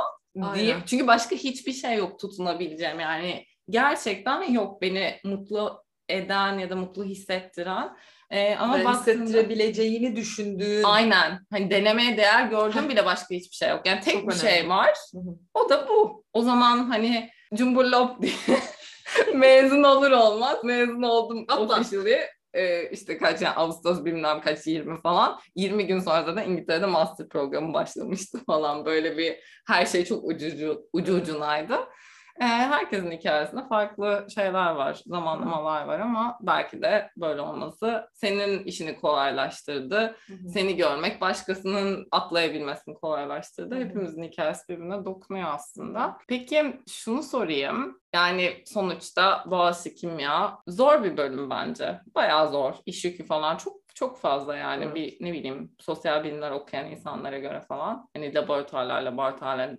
Aynen. deyip çünkü başka hiçbir şey yok tutunabileceğim yani gerçekten yok beni mutlu eden ya da mutlu hissettiren Ee, ama baktığında hissettirebileceğini düşündüğün. aynen hani denemeye değer gördüğüm bile başka hiçbir şey yok yani tek Çok bir önemli. şey var o da bu o zaman hani cumburlop diye mezun olur olmaz mezun oldum Atla. officially Ee, işte kaç yani Ağustos bilmem kaç 20 falan 20 gün sonra zaten İngiltere'de master programı başlamıştı falan böyle bir her şey çok ucu, ucu ucunaydı. Ee, herkesin hikayesinde farklı şeyler var, zamanlamalar var ama belki de böyle olması senin işini kolaylaştırdı. Hı hı. Seni görmek başkasının atlayabilmesini kolaylaştırdı. Hı hı. Hepimizin hikayesi birbirine dokunuyor aslında. Peki şunu sorayım. Yani sonuçta Boğaziçi Kimya zor bir bölüm bence. Bayağı zor. İş yükü falan çok çok fazla yani Evet. bir ne bileyim sosyal bilimler okuyan insanlara göre falan. Hani laboratuvarlar, laboratuvarlar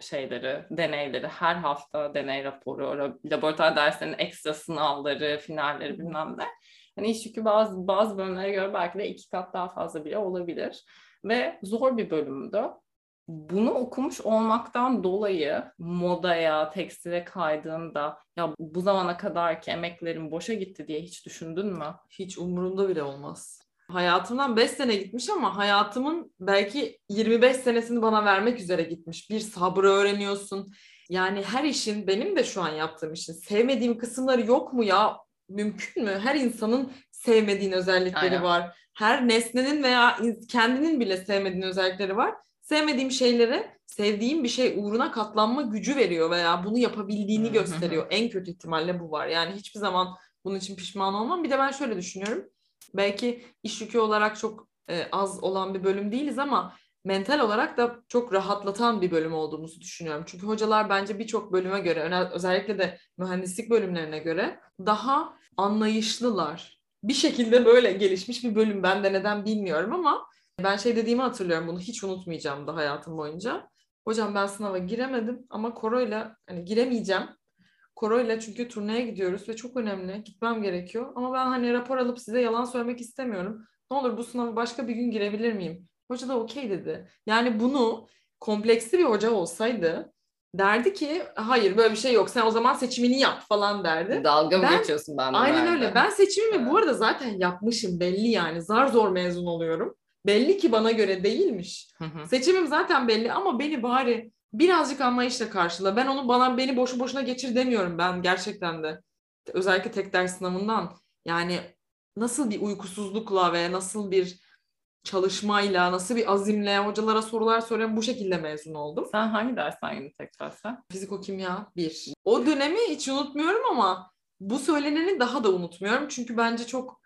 şeyleri, deneyleri, her hafta deney raporu, ra- laboratuvar derslerinin ekstra sınavları, finalleri bilmem ne. Hani iş yükü bazı bazı bölümlere göre belki de iki kat daha fazla bile olabilir. Ve zor bir bölümdü. Bunu okumuş olmaktan dolayı modaya, tekstile kaydığında ya bu zamana kadar ki emeklerim boşa gitti diye hiç düşündün mü? Hiç umurumda bile olmaz. Hayatımdan 5 sene gitmiş ama hayatımın belki 25 senesini bana vermek üzere gitmiş. Bir sabrı öğreniyorsun. Yani her işin, benim de şu an yaptığım işin sevmediğim kısımları yok mu ya? Mümkün mü? Her insanın sevmediğin özellikleri Aynen. var. Her nesnenin veya in- kendinin bile sevmediğin özellikleri var. Sevmediğim şeylere sevdiğim bir şey uğruna katlanma gücü veriyor veya bunu yapabildiğini gösteriyor. En kötü ihtimalle bu var. Yani hiçbir zaman bunun için pişman olmam. Bir de ben şöyle düşünüyorum. Belki iş yükü olarak çok e, az olan bir bölüm değiliz ama mental olarak da çok rahatlatan bir bölüm olduğumuzu düşünüyorum. Çünkü hocalar bence birçok bölüme göre, özellikle de mühendislik bölümlerine göre daha anlayışlılar. Bir şekilde böyle gelişmiş bir bölüm. Ben de neden bilmiyorum ama ben şey dediğimi hatırlıyorum. Bunu hiç unutmayacağım da hayatım boyunca. Hocam ben sınava giremedim ama koroyla hani giremeyeceğim. Koroyla çünkü turneye gidiyoruz ve çok önemli. Gitmem gerekiyor. Ama ben hani rapor alıp size yalan söylemek istemiyorum. Ne olur bu sınavı başka bir gün girebilir miyim? Hoca da okey dedi. Yani bunu kompleksli bir hoca olsaydı derdi ki hayır böyle bir şey yok. Sen o zaman seçimini yap falan derdi. Dalga mı Ben- geçiyorsun benden? Aynen nerede? öyle. Ben seçimimi Evet. bu arada zaten yapmışım belli yani. Zar zor mezun oluyorum. Belli ki bana göre değilmiş. Hı hı. Seçimim zaten belli ama beni bari birazcık anlayışla karşıla. Ben onu bana beni boşu boşuna geçir demiyorum ben gerçekten de. Özellikle tek ders sınavından yani nasıl bir uykusuzlukla ve nasıl bir çalışmayla, nasıl bir azimle hocalara sorular soruyorum bu şekilde mezun oldum. Sen hangi dersten yine tekrarsa? Fiziko-kimya 1. O dönemi hiç unutmuyorum ama bu söyleneni daha da unutmuyorum. Çünkü bence çok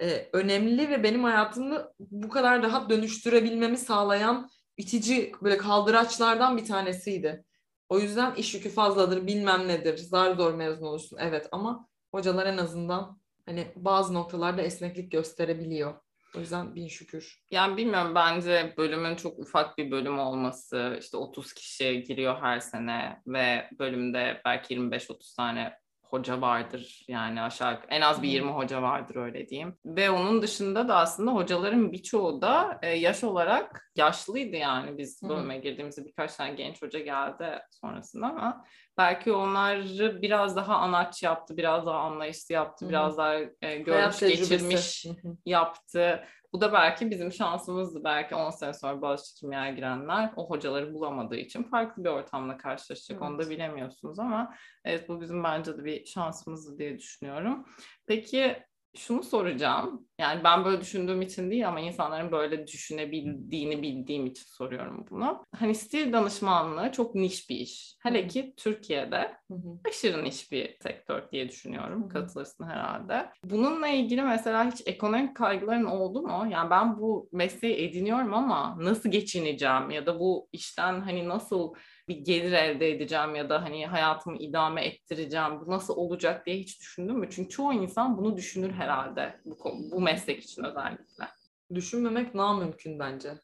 e, önemli ve benim hayatımı bu kadar rahat dönüştürebilmemi sağlayan itici böyle kaldıraçlardan bir tanesiydi. O yüzden iş yükü fazladır, bilmem nedir, zar zor mezun olursun. Evet ama hocalar en azından hani bazı noktalarda esneklik gösterebiliyor. O yüzden bin şükür. Yani bilmiyorum bence bölümün çok ufak bir bölüm olması, işte 30 kişi giriyor her sene ve bölümde belki 25-30 tane hoca vardır yani aşağı en az bir 20 hoca vardır öyle diyeyim. Ve onun dışında da aslında hocaların birçoğu da e, yaş olarak yaşlıydı yani biz bölüme girdiğimizde birkaç tane genç hoca geldi sonrasında ama belki onları biraz daha anaç yaptı, biraz daha anlayışlı yaptı, Hı-hı. biraz daha e, görmüş geçirmiş Hı-hı. yaptı. Bu da belki bizim şansımızdı. Belki 10 sene sonra Boğaziçi Kimya'ya girenler o hocaları bulamadığı için farklı bir ortamla karşılaşacak. Evet. Onu da bilemiyorsunuz ama evet bu bizim bence de bir şansımızdı diye düşünüyorum. Peki şunu soracağım. Yani ben böyle düşündüğüm için değil ama insanların böyle düşünebildiğini bildiğim için soruyorum bunu. Hani stil danışmanlığı çok niş bir iş. Hele ki Türkiye'de aşırı niş bir sektör diye düşünüyorum. Katılırsın herhalde. Bununla ilgili mesela hiç ekonomik kaygıların oldu mu? Yani ben bu mesleği ediniyorum ama nasıl geçineceğim ya da bu işten hani nasıl bir gelir elde edeceğim ya da hani hayatımı idame ettireceğim. Bu nasıl olacak diye hiç düşündün mü? Çünkü çoğu insan bunu düşünür herhalde bu, bu meslek için özellikle. Düşünmemek namümkün bence.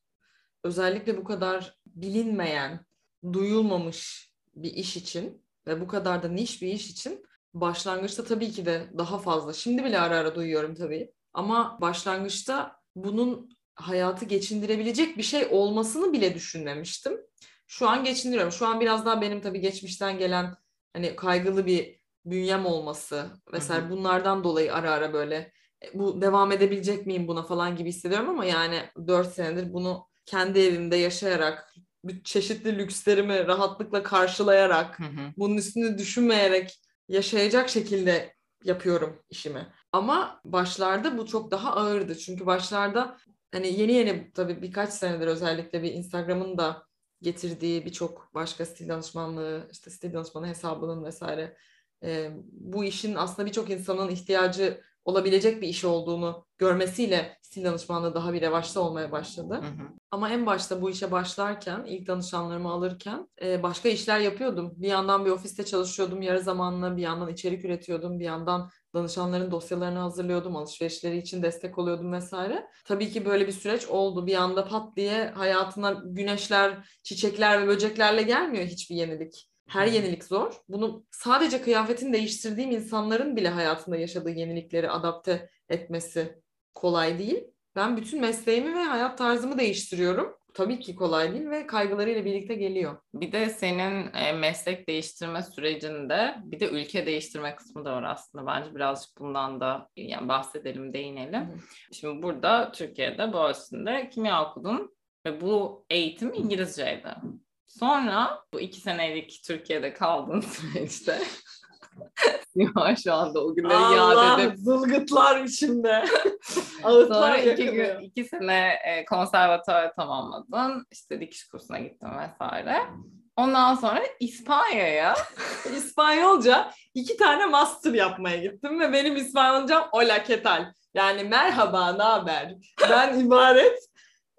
Özellikle bu kadar bilinmeyen, duyulmamış bir iş için ve bu kadar da niş bir iş için başlangıçta tabii ki de daha fazla. Şimdi bile ara ara duyuyorum tabii. Ama başlangıçta bunun hayatı geçindirebilecek bir şey olmasını bile düşünmemiştim şu an geçindiriyorum. Şu an biraz daha benim tabii geçmişten gelen hani kaygılı bir bünyem olması vesaire bunlardan dolayı ara ara böyle e, bu devam edebilecek miyim buna falan gibi hissediyorum ama yani dört senedir bunu kendi evimde yaşayarak çeşitli lükslerimi rahatlıkla karşılayarak bunun üstünü düşünmeyerek yaşayacak şekilde yapıyorum işimi. Ama başlarda bu çok daha ağırdı. Çünkü başlarda hani yeni yeni tabii birkaç senedir özellikle bir Instagram'ın da getirdiği birçok başka stil danışmanlığı, işte stil danışmanı hesabının vesaire e, bu işin aslında birçok insanın ihtiyacı olabilecek bir iş olduğunu görmesiyle stil danışmanlığı daha bir revaçta olmaya başladı. Hı hı. Ama en başta bu işe başlarken, ilk danışanlarımı alırken e, başka işler yapıyordum. Bir yandan bir ofiste çalışıyordum yarı zamanlı, bir yandan içerik üretiyordum, bir yandan danışanların dosyalarını hazırlıyordum, alışverişleri için destek oluyordum vesaire. Tabii ki böyle bir süreç oldu. Bir anda pat diye hayatına güneşler, çiçekler ve böceklerle gelmiyor hiçbir yenilik. Her yenilik zor. Bunu sadece kıyafetini değiştirdiğim insanların bile hayatında yaşadığı yenilikleri adapte etmesi kolay değil. Ben bütün mesleğimi ve hayat tarzımı değiştiriyorum tabii ki kolay değil ve kaygılarıyla birlikte geliyor. Bir de senin e, meslek değiştirme sürecinde bir de ülke değiştirme kısmı da var aslında. Bence birazcık bundan da yani bahsedelim, değinelim. Hı. Şimdi burada Türkiye'de Boğaziçi'nde kimya okudun ve bu eğitim İngilizceydi. Sonra bu iki senelik Türkiye'de kaldığın süreçte Sima şu anda o günleri Allah, yad edip. zılgıtlar içinde. Sonra iki, gün, iki sene e, konservatuar tamamladın. İşte dikiş kursuna gittin vesaire. Ondan sonra İspanya'ya İspanyolca iki tane master yapmaya gittim ve benim İspanyolcam hola que tal. Yani merhaba, ne haber? Ben ibaret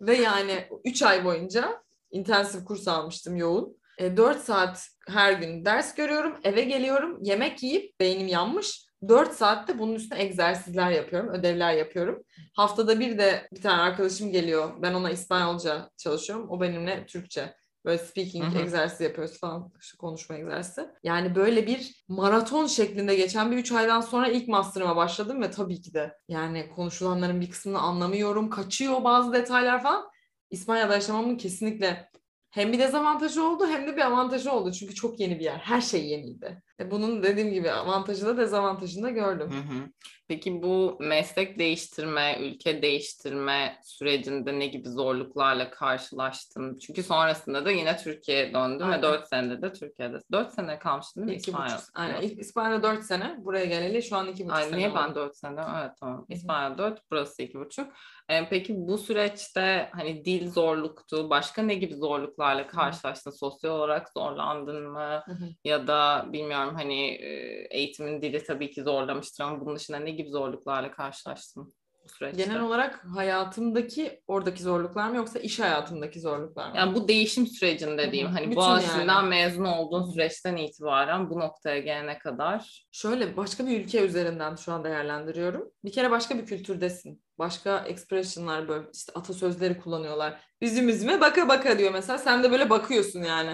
ve yani üç ay boyunca intensif kurs almıştım yoğun. E, 4 saat her gün ders görüyorum, eve geliyorum, yemek yiyip beynim yanmış. 4 saatte bunun üstüne egzersizler yapıyorum, ödevler yapıyorum. Haftada bir de bir tane arkadaşım geliyor. Ben ona İspanyolca çalışıyorum. O benimle Türkçe. Böyle speaking Hı-hı. egzersizi yapıyoruz falan. İşte konuşma egzersizi. Yani böyle bir maraton şeklinde geçen bir üç aydan sonra ilk master'ıma başladım ve tabii ki de yani konuşulanların bir kısmını anlamıyorum. Kaçıyor bazı detaylar falan. İspanya'da yaşamamın kesinlikle hem bir dezavantajı oldu hem de bir avantajı oldu. Çünkü çok yeni bir yer. Her şey yeniydi. E, bunun dediğim gibi avantajını da dezavantajını da gördüm. Hı hı. Peki bu meslek değiştirme, ülke değiştirme sürecinde ne gibi zorluklarla karşılaştın? Çünkü sonrasında da yine Türkiye'ye döndün Aynen. ve 4 senede de Türkiye'de. 4 sene kalmıştın değil mi İki İspanya? buçuk. Aynen. İlk İspanya'da 4 sene. Buraya geleli şu an 2,5 Ay, sene niye oldu. ben 4 sene? Evet tamam. Hı hı. İspanya 4, burası 2,5. Ee, peki bu süreçte hani dil zorluktu, başka ne gibi zorluklarla karşılaştın? Sosyal olarak zorlandın mı? Hı hı. Ya da bilmiyorum hani e, eğitimin dili tabii ki zorlamıştır ama bunun dışında ne gibi zorluklarla karşılaştın bu süreçte? Genel olarak hayatımdaki oradaki zorluklar mı yoksa iş hayatımdaki zorluklar mı? Yani bu değişim sürecinde diyeyim hani Bütün Boğaziçi'nden yani. mezun olduğun süreçten itibaren bu noktaya gelene kadar Şöyle başka bir ülke üzerinden şu an değerlendiriyorum. Bir kere başka bir kültürdesin. Başka expressionlar böyle işte atasözleri kullanıyorlar. Üzüm üzüme baka baka diyor mesela. Sen de böyle bakıyorsun yani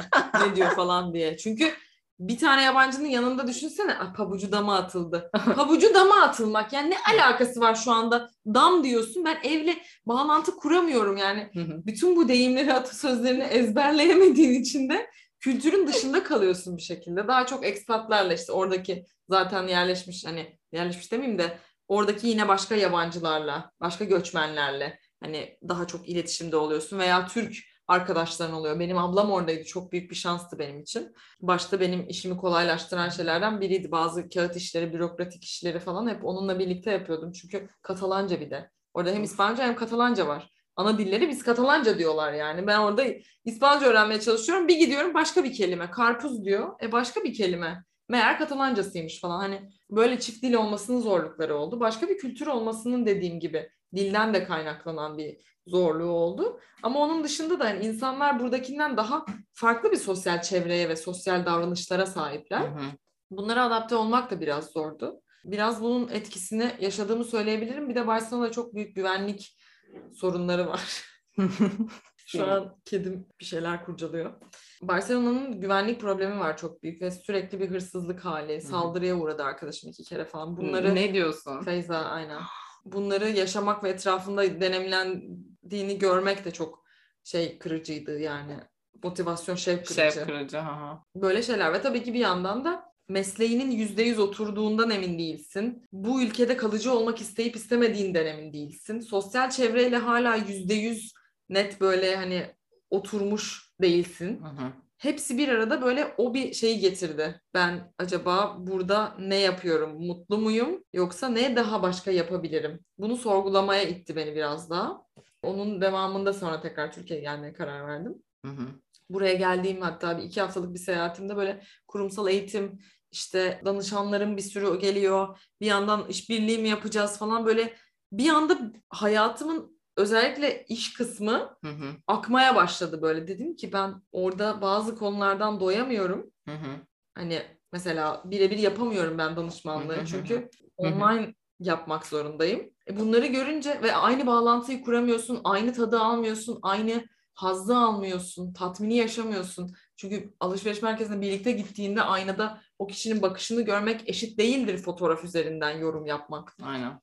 ne diyor falan diye. Çünkü bir tane yabancının yanında düşünsene "Aa, pabucu dama atıldı. Pabucu dama atılmak yani ne alakası var şu anda? Dam diyorsun ben evle bağlantı kuramıyorum yani. Bütün bu deyimleri, atasözlerini ezberleyemediğin için de kültürün dışında kalıyorsun bir şekilde. Daha çok ekspatlarla işte oradaki zaten yerleşmiş hani yerleşmiş demeyeyim de oradaki yine başka yabancılarla, başka göçmenlerle hani daha çok iletişimde oluyorsun veya Türk arkadaşların oluyor. Benim ablam oradaydı. Çok büyük bir şanstı benim için. Başta benim işimi kolaylaştıran şeylerden biriydi. Bazı kağıt işleri, bürokratik işleri falan hep onunla birlikte yapıyordum. Çünkü Katalanca bir de. Orada hem İspanyolca hem Katalanca var ana dilleri biz Katalanca diyorlar yani. Ben orada İspanyolca öğrenmeye çalışıyorum. Bir gidiyorum başka bir kelime. Karpuz diyor. E başka bir kelime. Meğer Katalancasıymış falan. Hani böyle çift dil olmasının zorlukları oldu. Başka bir kültür olmasının dediğim gibi dilden de kaynaklanan bir zorluğu oldu. Ama onun dışında da hani insanlar buradakinden daha farklı bir sosyal çevreye ve sosyal davranışlara sahipler. Hı hı. Bunlara adapte olmak da biraz zordu. Biraz bunun etkisini yaşadığımı söyleyebilirim. Bir de Barcelona'da çok büyük güvenlik sorunları var. Şu an kedim bir şeyler kurcalıyor. Barcelona'nın güvenlik problemi var çok büyük ve sürekli bir hırsızlık hali. Saldırıya uğradı arkadaşım iki kere falan. Bunları ne diyorsun? Feyza aynen. Bunları yaşamak ve etrafında deneyimlendiğini görmek de çok şey kırıcıydı yani. Motivasyon şevk kırıcı. Şef kırıcı. Hı. Böyle şeyler ve tabii ki bir yandan da mesleğinin yüzde yüz oturduğundan emin değilsin. Bu ülkede kalıcı olmak isteyip istemediğinden emin değilsin. Sosyal çevreyle hala yüzde yüz net böyle hani oturmuş değilsin. Hı hı. Hepsi bir arada böyle o bir şeyi getirdi. Ben acaba burada ne yapıyorum? Mutlu muyum? Yoksa ne daha başka yapabilirim? Bunu sorgulamaya itti beni biraz daha. Onun devamında sonra tekrar Türkiye'ye gelmeye karar verdim Hı hı. buraya geldiğim hatta bir iki haftalık bir seyahatimde böyle kurumsal eğitim işte danışanlarım bir sürü geliyor. Bir yandan işbirliği mi yapacağız falan böyle bir anda hayatımın özellikle iş kısmı Hı hı. akmaya başladı böyle. Dedim ki ben orada bazı konulardan doyamıyorum. Hı hı. Hani mesela birebir yapamıyorum ben hı danışmanlığı hı çünkü online yapmak zorundayım. E bunları görünce ve aynı bağlantıyı kuramıyorsun, aynı tadı almıyorsun, aynı hazzı almıyorsun, tatmini yaşamıyorsun. Çünkü alışveriş merkezine birlikte gittiğinde aynada o kişinin bakışını görmek eşit değildir fotoğraf üzerinden yorum yapmak. Aynen.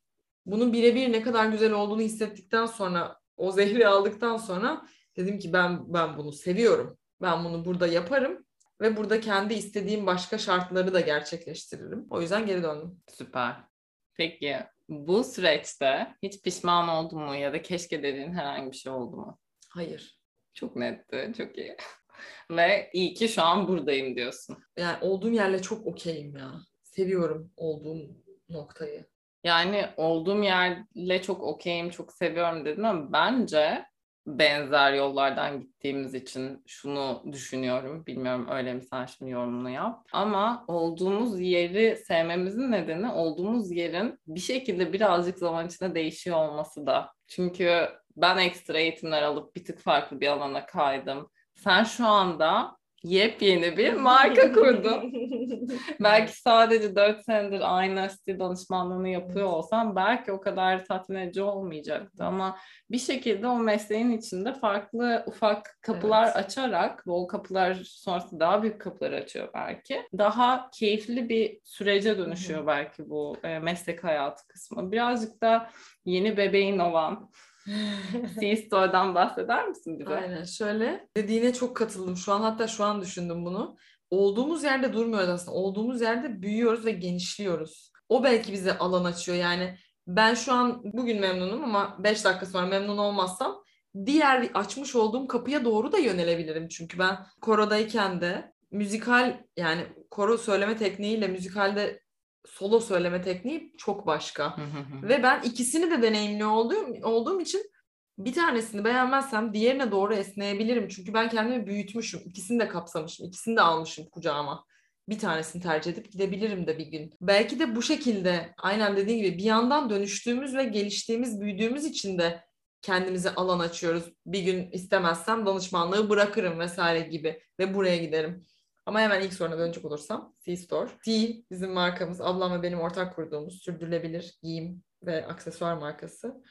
Bunun birebir ne kadar güzel olduğunu hissettikten sonra, o zehri aldıktan sonra dedim ki ben ben bunu seviyorum. Ben bunu burada yaparım ve burada kendi istediğim başka şartları da gerçekleştiririm. O yüzden geri döndüm. Süper. Peki bu süreçte hiç pişman oldun mu ya da keşke dediğin herhangi bir şey oldu mu? Hayır. Çok netti, çok iyi. Ve iyi ki şu an buradayım diyorsun. Yani olduğum yerle çok okeyim ya. Seviyorum olduğum noktayı. Yani olduğum yerle çok okeyim, çok seviyorum dedin ama bence benzer yollardan gittiğimiz için şunu düşünüyorum. Bilmiyorum öyle mi sen şimdi yorumunu yap. Ama olduğumuz yeri sevmemizin nedeni olduğumuz yerin bir şekilde birazcık zaman içinde değişiyor olması da. Çünkü ben ekstra eğitimler alıp bir tık farklı bir alana kaydım. Sen şu anda yepyeni bir marka kurdun. belki sadece 4 senedir aynı stil danışmanlığını yapıyor olsam belki o kadar tatmin edici olmayacaktı ama bir şekilde o mesleğin içinde farklı ufak kapılar Evet. açarak ve o kapılar sonrasında daha büyük kapılar açıyor belki. Daha keyifli bir sürece dönüşüyor belki bu e, meslek hayatı kısmı. Birazcık da yeni bebeğin olan C-Store'dan bahseder misin bize? Aynen şöyle dediğine çok katıldım. Şu an hatta şu an düşündüm bunu. olduğumuz yerde durmuyoruz aslında. Olduğumuz yerde büyüyoruz ve genişliyoruz. O belki bize alan açıyor. Yani ben şu an bugün memnunum ama 5 dakika sonra memnun olmazsam diğer açmış olduğum kapıya doğru da yönelebilirim. Çünkü ben korodayken de müzikal yani koro söyleme tekniğiyle müzikalde solo söyleme tekniği çok başka. Ve ben ikisini de deneyimli olduğum, olduğum için bir tanesini beğenmezsem diğerine doğru esneyebilirim. Çünkü ben kendimi büyütmüşüm. İkisini de kapsamışım. ikisini de almışım kucağıma. Bir tanesini tercih edip gidebilirim de bir gün. Belki de bu şekilde aynen dediğin gibi bir yandan dönüştüğümüz ve geliştiğimiz, büyüdüğümüz için de kendimize alan açıyoruz. Bir gün istemezsem danışmanlığı bırakırım vesaire gibi ve buraya giderim. Ama hemen ilk soruna dönecek olursam C-Store. C bizim markamız, ablam ve benim ortak kurduğumuz sürdürülebilir giyim ve aksesuar markası.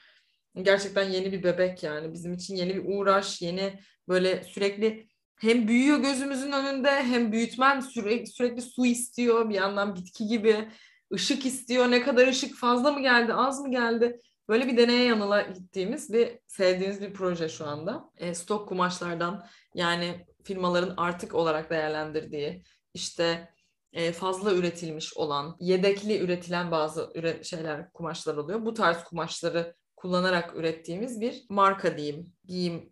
Gerçekten yeni bir bebek yani. Bizim için yeni bir uğraş, yeni böyle sürekli hem büyüyor gözümüzün önünde hem büyütmen sürekli, sürekli su istiyor. Bir yandan bitki gibi ışık istiyor. Ne kadar ışık fazla mı geldi, az mı geldi? Böyle bir deneye yanıla gittiğimiz bir sevdiğimiz bir proje şu anda. E, stok kumaşlardan yani firmaların artık olarak değerlendirdiği işte e, fazla üretilmiş olan, yedekli üretilen bazı üre şeyler, kumaşlar oluyor. Bu tarz kumaşları kullanarak ürettiğimiz bir marka diyeyim. Giyim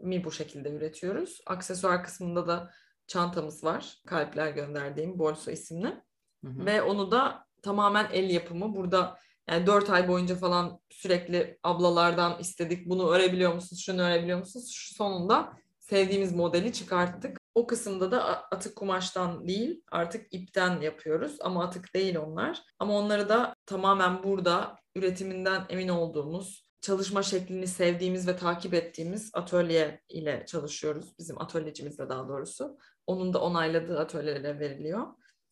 mi bu şekilde üretiyoruz. Aksesuar kısmında da çantamız var. Kalpler gönderdiğim Bolso isimli. Hı hı. Ve onu da tamamen el yapımı. Burada yani dört ay boyunca falan sürekli ablalardan istedik. Bunu örebiliyor musunuz? Şunu örebiliyor musunuz? Şu sonunda sevdiğimiz modeli çıkarttık. O kısımda da atık kumaştan değil artık ipten yapıyoruz ama atık değil onlar. Ama onları da tamamen burada üretiminden emin olduğumuz, çalışma şeklini sevdiğimiz ve takip ettiğimiz atölye ile çalışıyoruz. Bizim atölyecimizle daha doğrusu. Onun da onayladığı atölyelere veriliyor.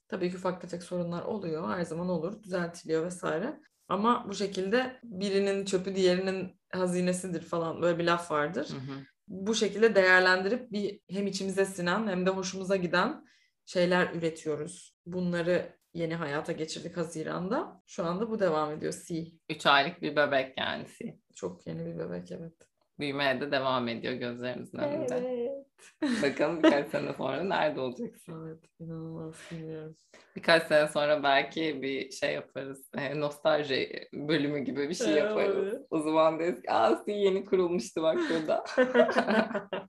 Tabii ki ufak tefek sorunlar oluyor. Her zaman olur. Düzeltiliyor vesaire. Ama bu şekilde birinin çöpü diğerinin hazinesidir falan böyle bir laf vardır. Hı hı. Bu şekilde değerlendirip bir hem içimize sinen hem de hoşumuza giden şeyler üretiyoruz. Bunları yeni hayata geçirdik Haziran'da. Şu anda bu devam ediyor C. Üç aylık bir bebek yani C. Çok yeni bir bebek evet. Büyümeye de devam ediyor gözlerimizin önünde. Evet. Bakalım birkaç sene sonra nerede olacaksın? Evet, inanılmaz bilmiyorum. Birkaç sene sonra belki bir şey yaparız. E, nostalji bölümü gibi bir şey yaparız. Evet. O zaman deriz ki aa yeni kurulmuştu bak burada.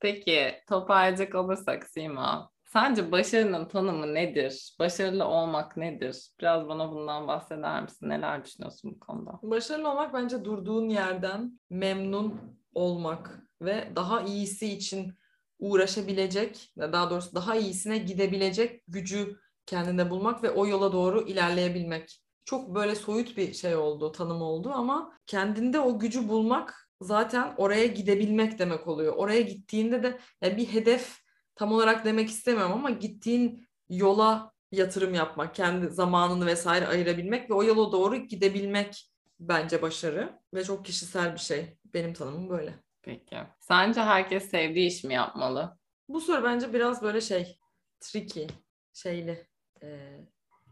Peki toparlayacak olursak Sima. Sence başarının tanımı nedir? Başarılı olmak nedir? Biraz bana bundan bahseder misin? Neler düşünüyorsun bu konuda? Başarılı olmak bence durduğun yerden memnun olmak ve daha iyisi için uğraşabilecek, daha doğrusu daha iyisine gidebilecek gücü kendinde bulmak ve o yola doğru ilerleyebilmek. Çok böyle soyut bir şey oldu, tanım oldu ama kendinde o gücü bulmak zaten oraya gidebilmek demek oluyor. Oraya gittiğinde de yani bir hedef tam olarak demek istemiyorum ama gittiğin yola yatırım yapmak, kendi zamanını vesaire ayırabilmek ve o yola doğru gidebilmek bence başarı ve çok kişisel bir şey. Benim tanımım böyle. Peki. Sence herkes sevdiği iş mi yapmalı? Bu soru bence biraz böyle şey, tricky, şeyli. E,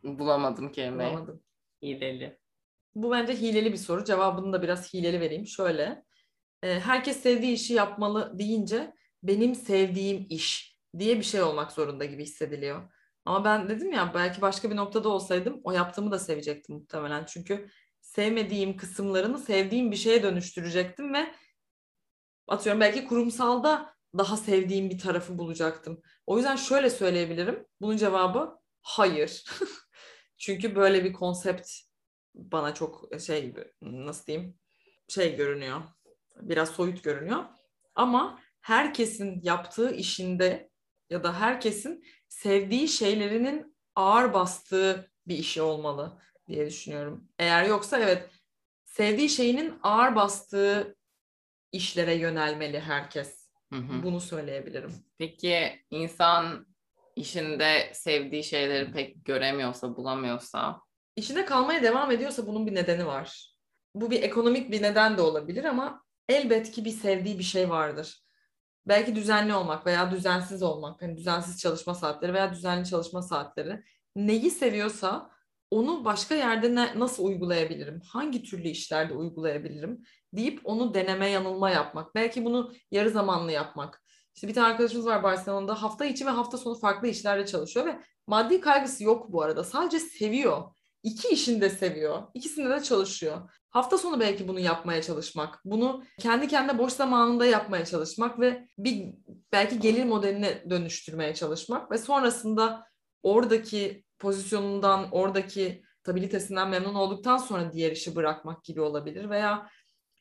Bulamadım kelimeyi. Bulamadım. Hileli. Bu bence hileli bir soru. Cevabını da biraz hileli vereyim. Şöyle. E, herkes sevdiği işi yapmalı deyince benim sevdiğim iş diye bir şey olmak zorunda gibi hissediliyor. Ama ben dedim ya belki başka bir noktada olsaydım o yaptığımı da sevecektim muhtemelen. Çünkü sevmediğim kısımlarını sevdiğim bir şeye dönüştürecektim ve atıyorum belki kurumsalda daha sevdiğim bir tarafı bulacaktım. O yüzden şöyle söyleyebilirim. Bunun cevabı hayır. Çünkü böyle bir konsept bana çok şey nasıl diyeyim şey görünüyor. Biraz soyut görünüyor. Ama herkesin yaptığı işinde ya da herkesin sevdiği şeylerinin ağır bastığı bir işi olmalı diye düşünüyorum. Eğer yoksa evet sevdiği şeyinin ağır bastığı işlere yönelmeli herkes. Hı hı. Bunu söyleyebilirim. Peki insan işinde sevdiği şeyleri pek göremiyorsa, bulamıyorsa? İşinde kalmaya devam ediyorsa bunun bir nedeni var. Bu bir ekonomik bir neden de olabilir ama elbet ki bir sevdiği bir şey vardır. Belki düzenli olmak veya düzensiz olmak, hani düzensiz çalışma saatleri veya düzenli çalışma saatleri. Neyi seviyorsa onu başka yerde ne, nasıl uygulayabilirim? Hangi türlü işlerde uygulayabilirim? deyip onu deneme yanılma yapmak. Belki bunu yarı zamanlı yapmak. İşte bir tane arkadaşımız var Barcelona'da hafta içi ve hafta sonu farklı işlerde çalışıyor ve maddi kaygısı yok bu arada. Sadece seviyor. İki işini de seviyor. İkisinde de çalışıyor. Hafta sonu belki bunu yapmaya çalışmak, bunu kendi kendine boş zamanında yapmaya çalışmak ve bir belki gelir modeline dönüştürmeye çalışmak ve sonrasında oradaki pozisyonundan, oradaki stabilitesinden memnun olduktan sonra diğer işi bırakmak gibi olabilir veya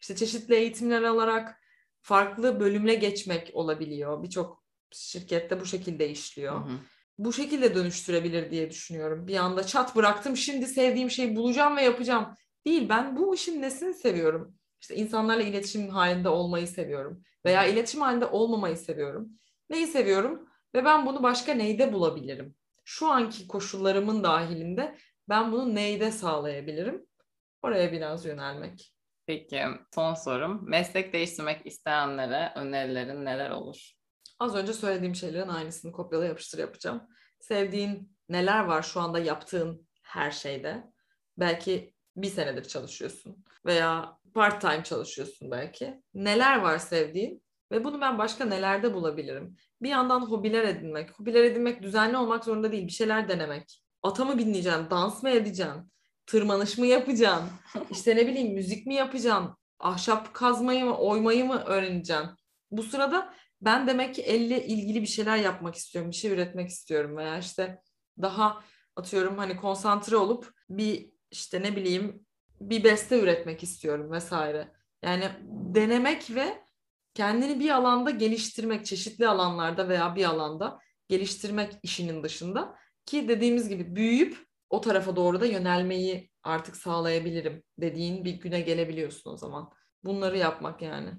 işte çeşitli eğitimler alarak farklı bölümle geçmek olabiliyor. Birçok şirkette bu şekilde işliyor. Hı hı. Bu şekilde dönüştürebilir diye düşünüyorum. Bir anda çat bıraktım şimdi sevdiğim şeyi bulacağım ve yapacağım. Değil ben bu işin nesini seviyorum. İşte insanlarla iletişim halinde olmayı seviyorum. Veya iletişim halinde olmamayı seviyorum. Neyi seviyorum? Ve ben bunu başka neyde bulabilirim? Şu anki koşullarımın dahilinde ben bunu neyde sağlayabilirim? Oraya biraz yönelmek. Peki son sorum. Meslek değiştirmek isteyenlere önerilerin neler olur? Az önce söylediğim şeylerin aynısını kopyala yapıştır yapacağım. Sevdiğin neler var şu anda yaptığın her şeyde? Belki bir senedir çalışıyorsun veya part time çalışıyorsun belki. Neler var sevdiğin ve bunu ben başka nelerde bulabilirim? Bir yandan hobiler edinmek. Hobiler edinmek düzenli olmak zorunda değil. Bir şeyler denemek. Ata mı binleyeceksin? Dans mı edeceksin? Tırmanış mı yapacaksın? İşte ne bileyim müzik mi yapacaksın? Ahşap kazmayı mı, oymayı mı öğreneceksin? Bu sırada ben demek ki elle ilgili bir şeyler yapmak istiyorum. Bir şey üretmek istiyorum veya işte daha atıyorum hani konsantre olup bir işte ne bileyim bir beste üretmek istiyorum vesaire. Yani denemek ve kendini bir alanda geliştirmek, çeşitli alanlarda veya bir alanda geliştirmek işinin dışında ki dediğimiz gibi büyüyüp o tarafa doğru da yönelmeyi artık sağlayabilirim dediğin bir güne gelebiliyorsun o zaman. Bunları yapmak yani.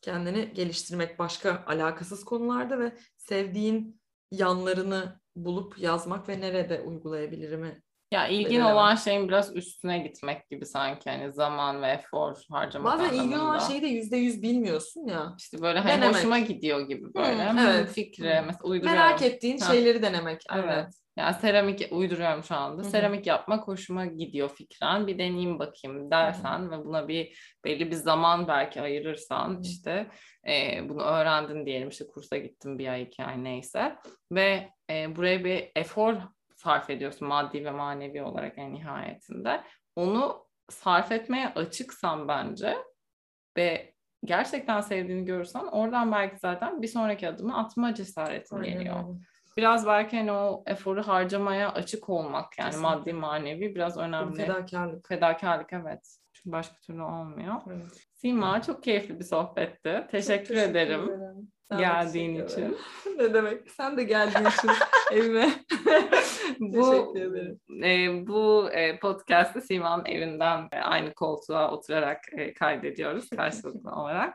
Kendini geliştirmek başka alakasız konularda ve sevdiğin yanlarını bulup yazmak ve nerede uygulayabilirimi ya ilgin olan şeyin biraz üstüne gitmek gibi sanki hani zaman ve efor harcamak Bazen anlamında. ilgin olan şeyi de yüzde yüz bilmiyorsun ya. İşte böyle hani denemek. hoşuma gidiyor gibi böyle. Hmm, evet. Fikri hmm. mesela uyduruyorum. Merak ettiğin ha. şeyleri denemek. Evet. Yani seramik uyduruyorum şu anda. Hı-hı. Seramik yapmak hoşuma gidiyor fikren. Bir deneyeyim bakayım dersen Hı-hı. ve buna bir belli bir zaman belki ayırırsan Hı-hı. işte e, bunu öğrendin diyelim işte kursa gittim bir ay iki ay neyse ve e, buraya bir efor sarf ediyorsun maddi ve manevi olarak en nihayetinde. Onu sarf etmeye açıksan bence ve gerçekten sevdiğini görürsen oradan belki zaten bir sonraki adımı atma cesaretin Aynen. geliyor. Biraz belki hani o eforu harcamaya açık olmak yani Kesinlikle. maddi manevi biraz önemli. Fedakarlık. Fedakarlık evet. Çünkü başka türlü olmuyor. Evet. Sima çok keyifli bir sohbetti. Teşekkür, teşekkür ederim. ederim. Geldiğin için. ne demek? Sen de geldiğin için evime. bu e, bu e, podcast'ı Sima'nın evinden e, aynı koltuğa oturarak e, kaydediyoruz karşılıklı olarak.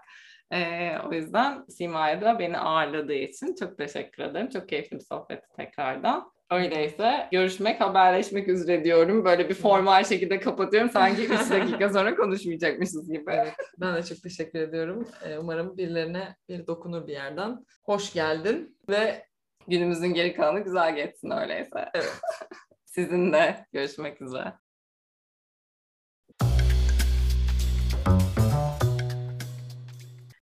E, o yüzden Sima'ya da beni ağırladığı için çok teşekkür ederim. Çok keyifli bir sohbetti tekrardan. Öyleyse görüşmek, haberleşmek üzere diyorum. Böyle bir formal şekilde kapatıyorum. Sanki 3 dakika sonra konuşmayacakmışız gibi. Evet, ben de çok teşekkür ediyorum. Umarım birilerine bir dokunur bir yerden. Hoş geldin ve günümüzün geri kalanı güzel geçsin öyleyse. Evet. Sizin de görüşmek üzere.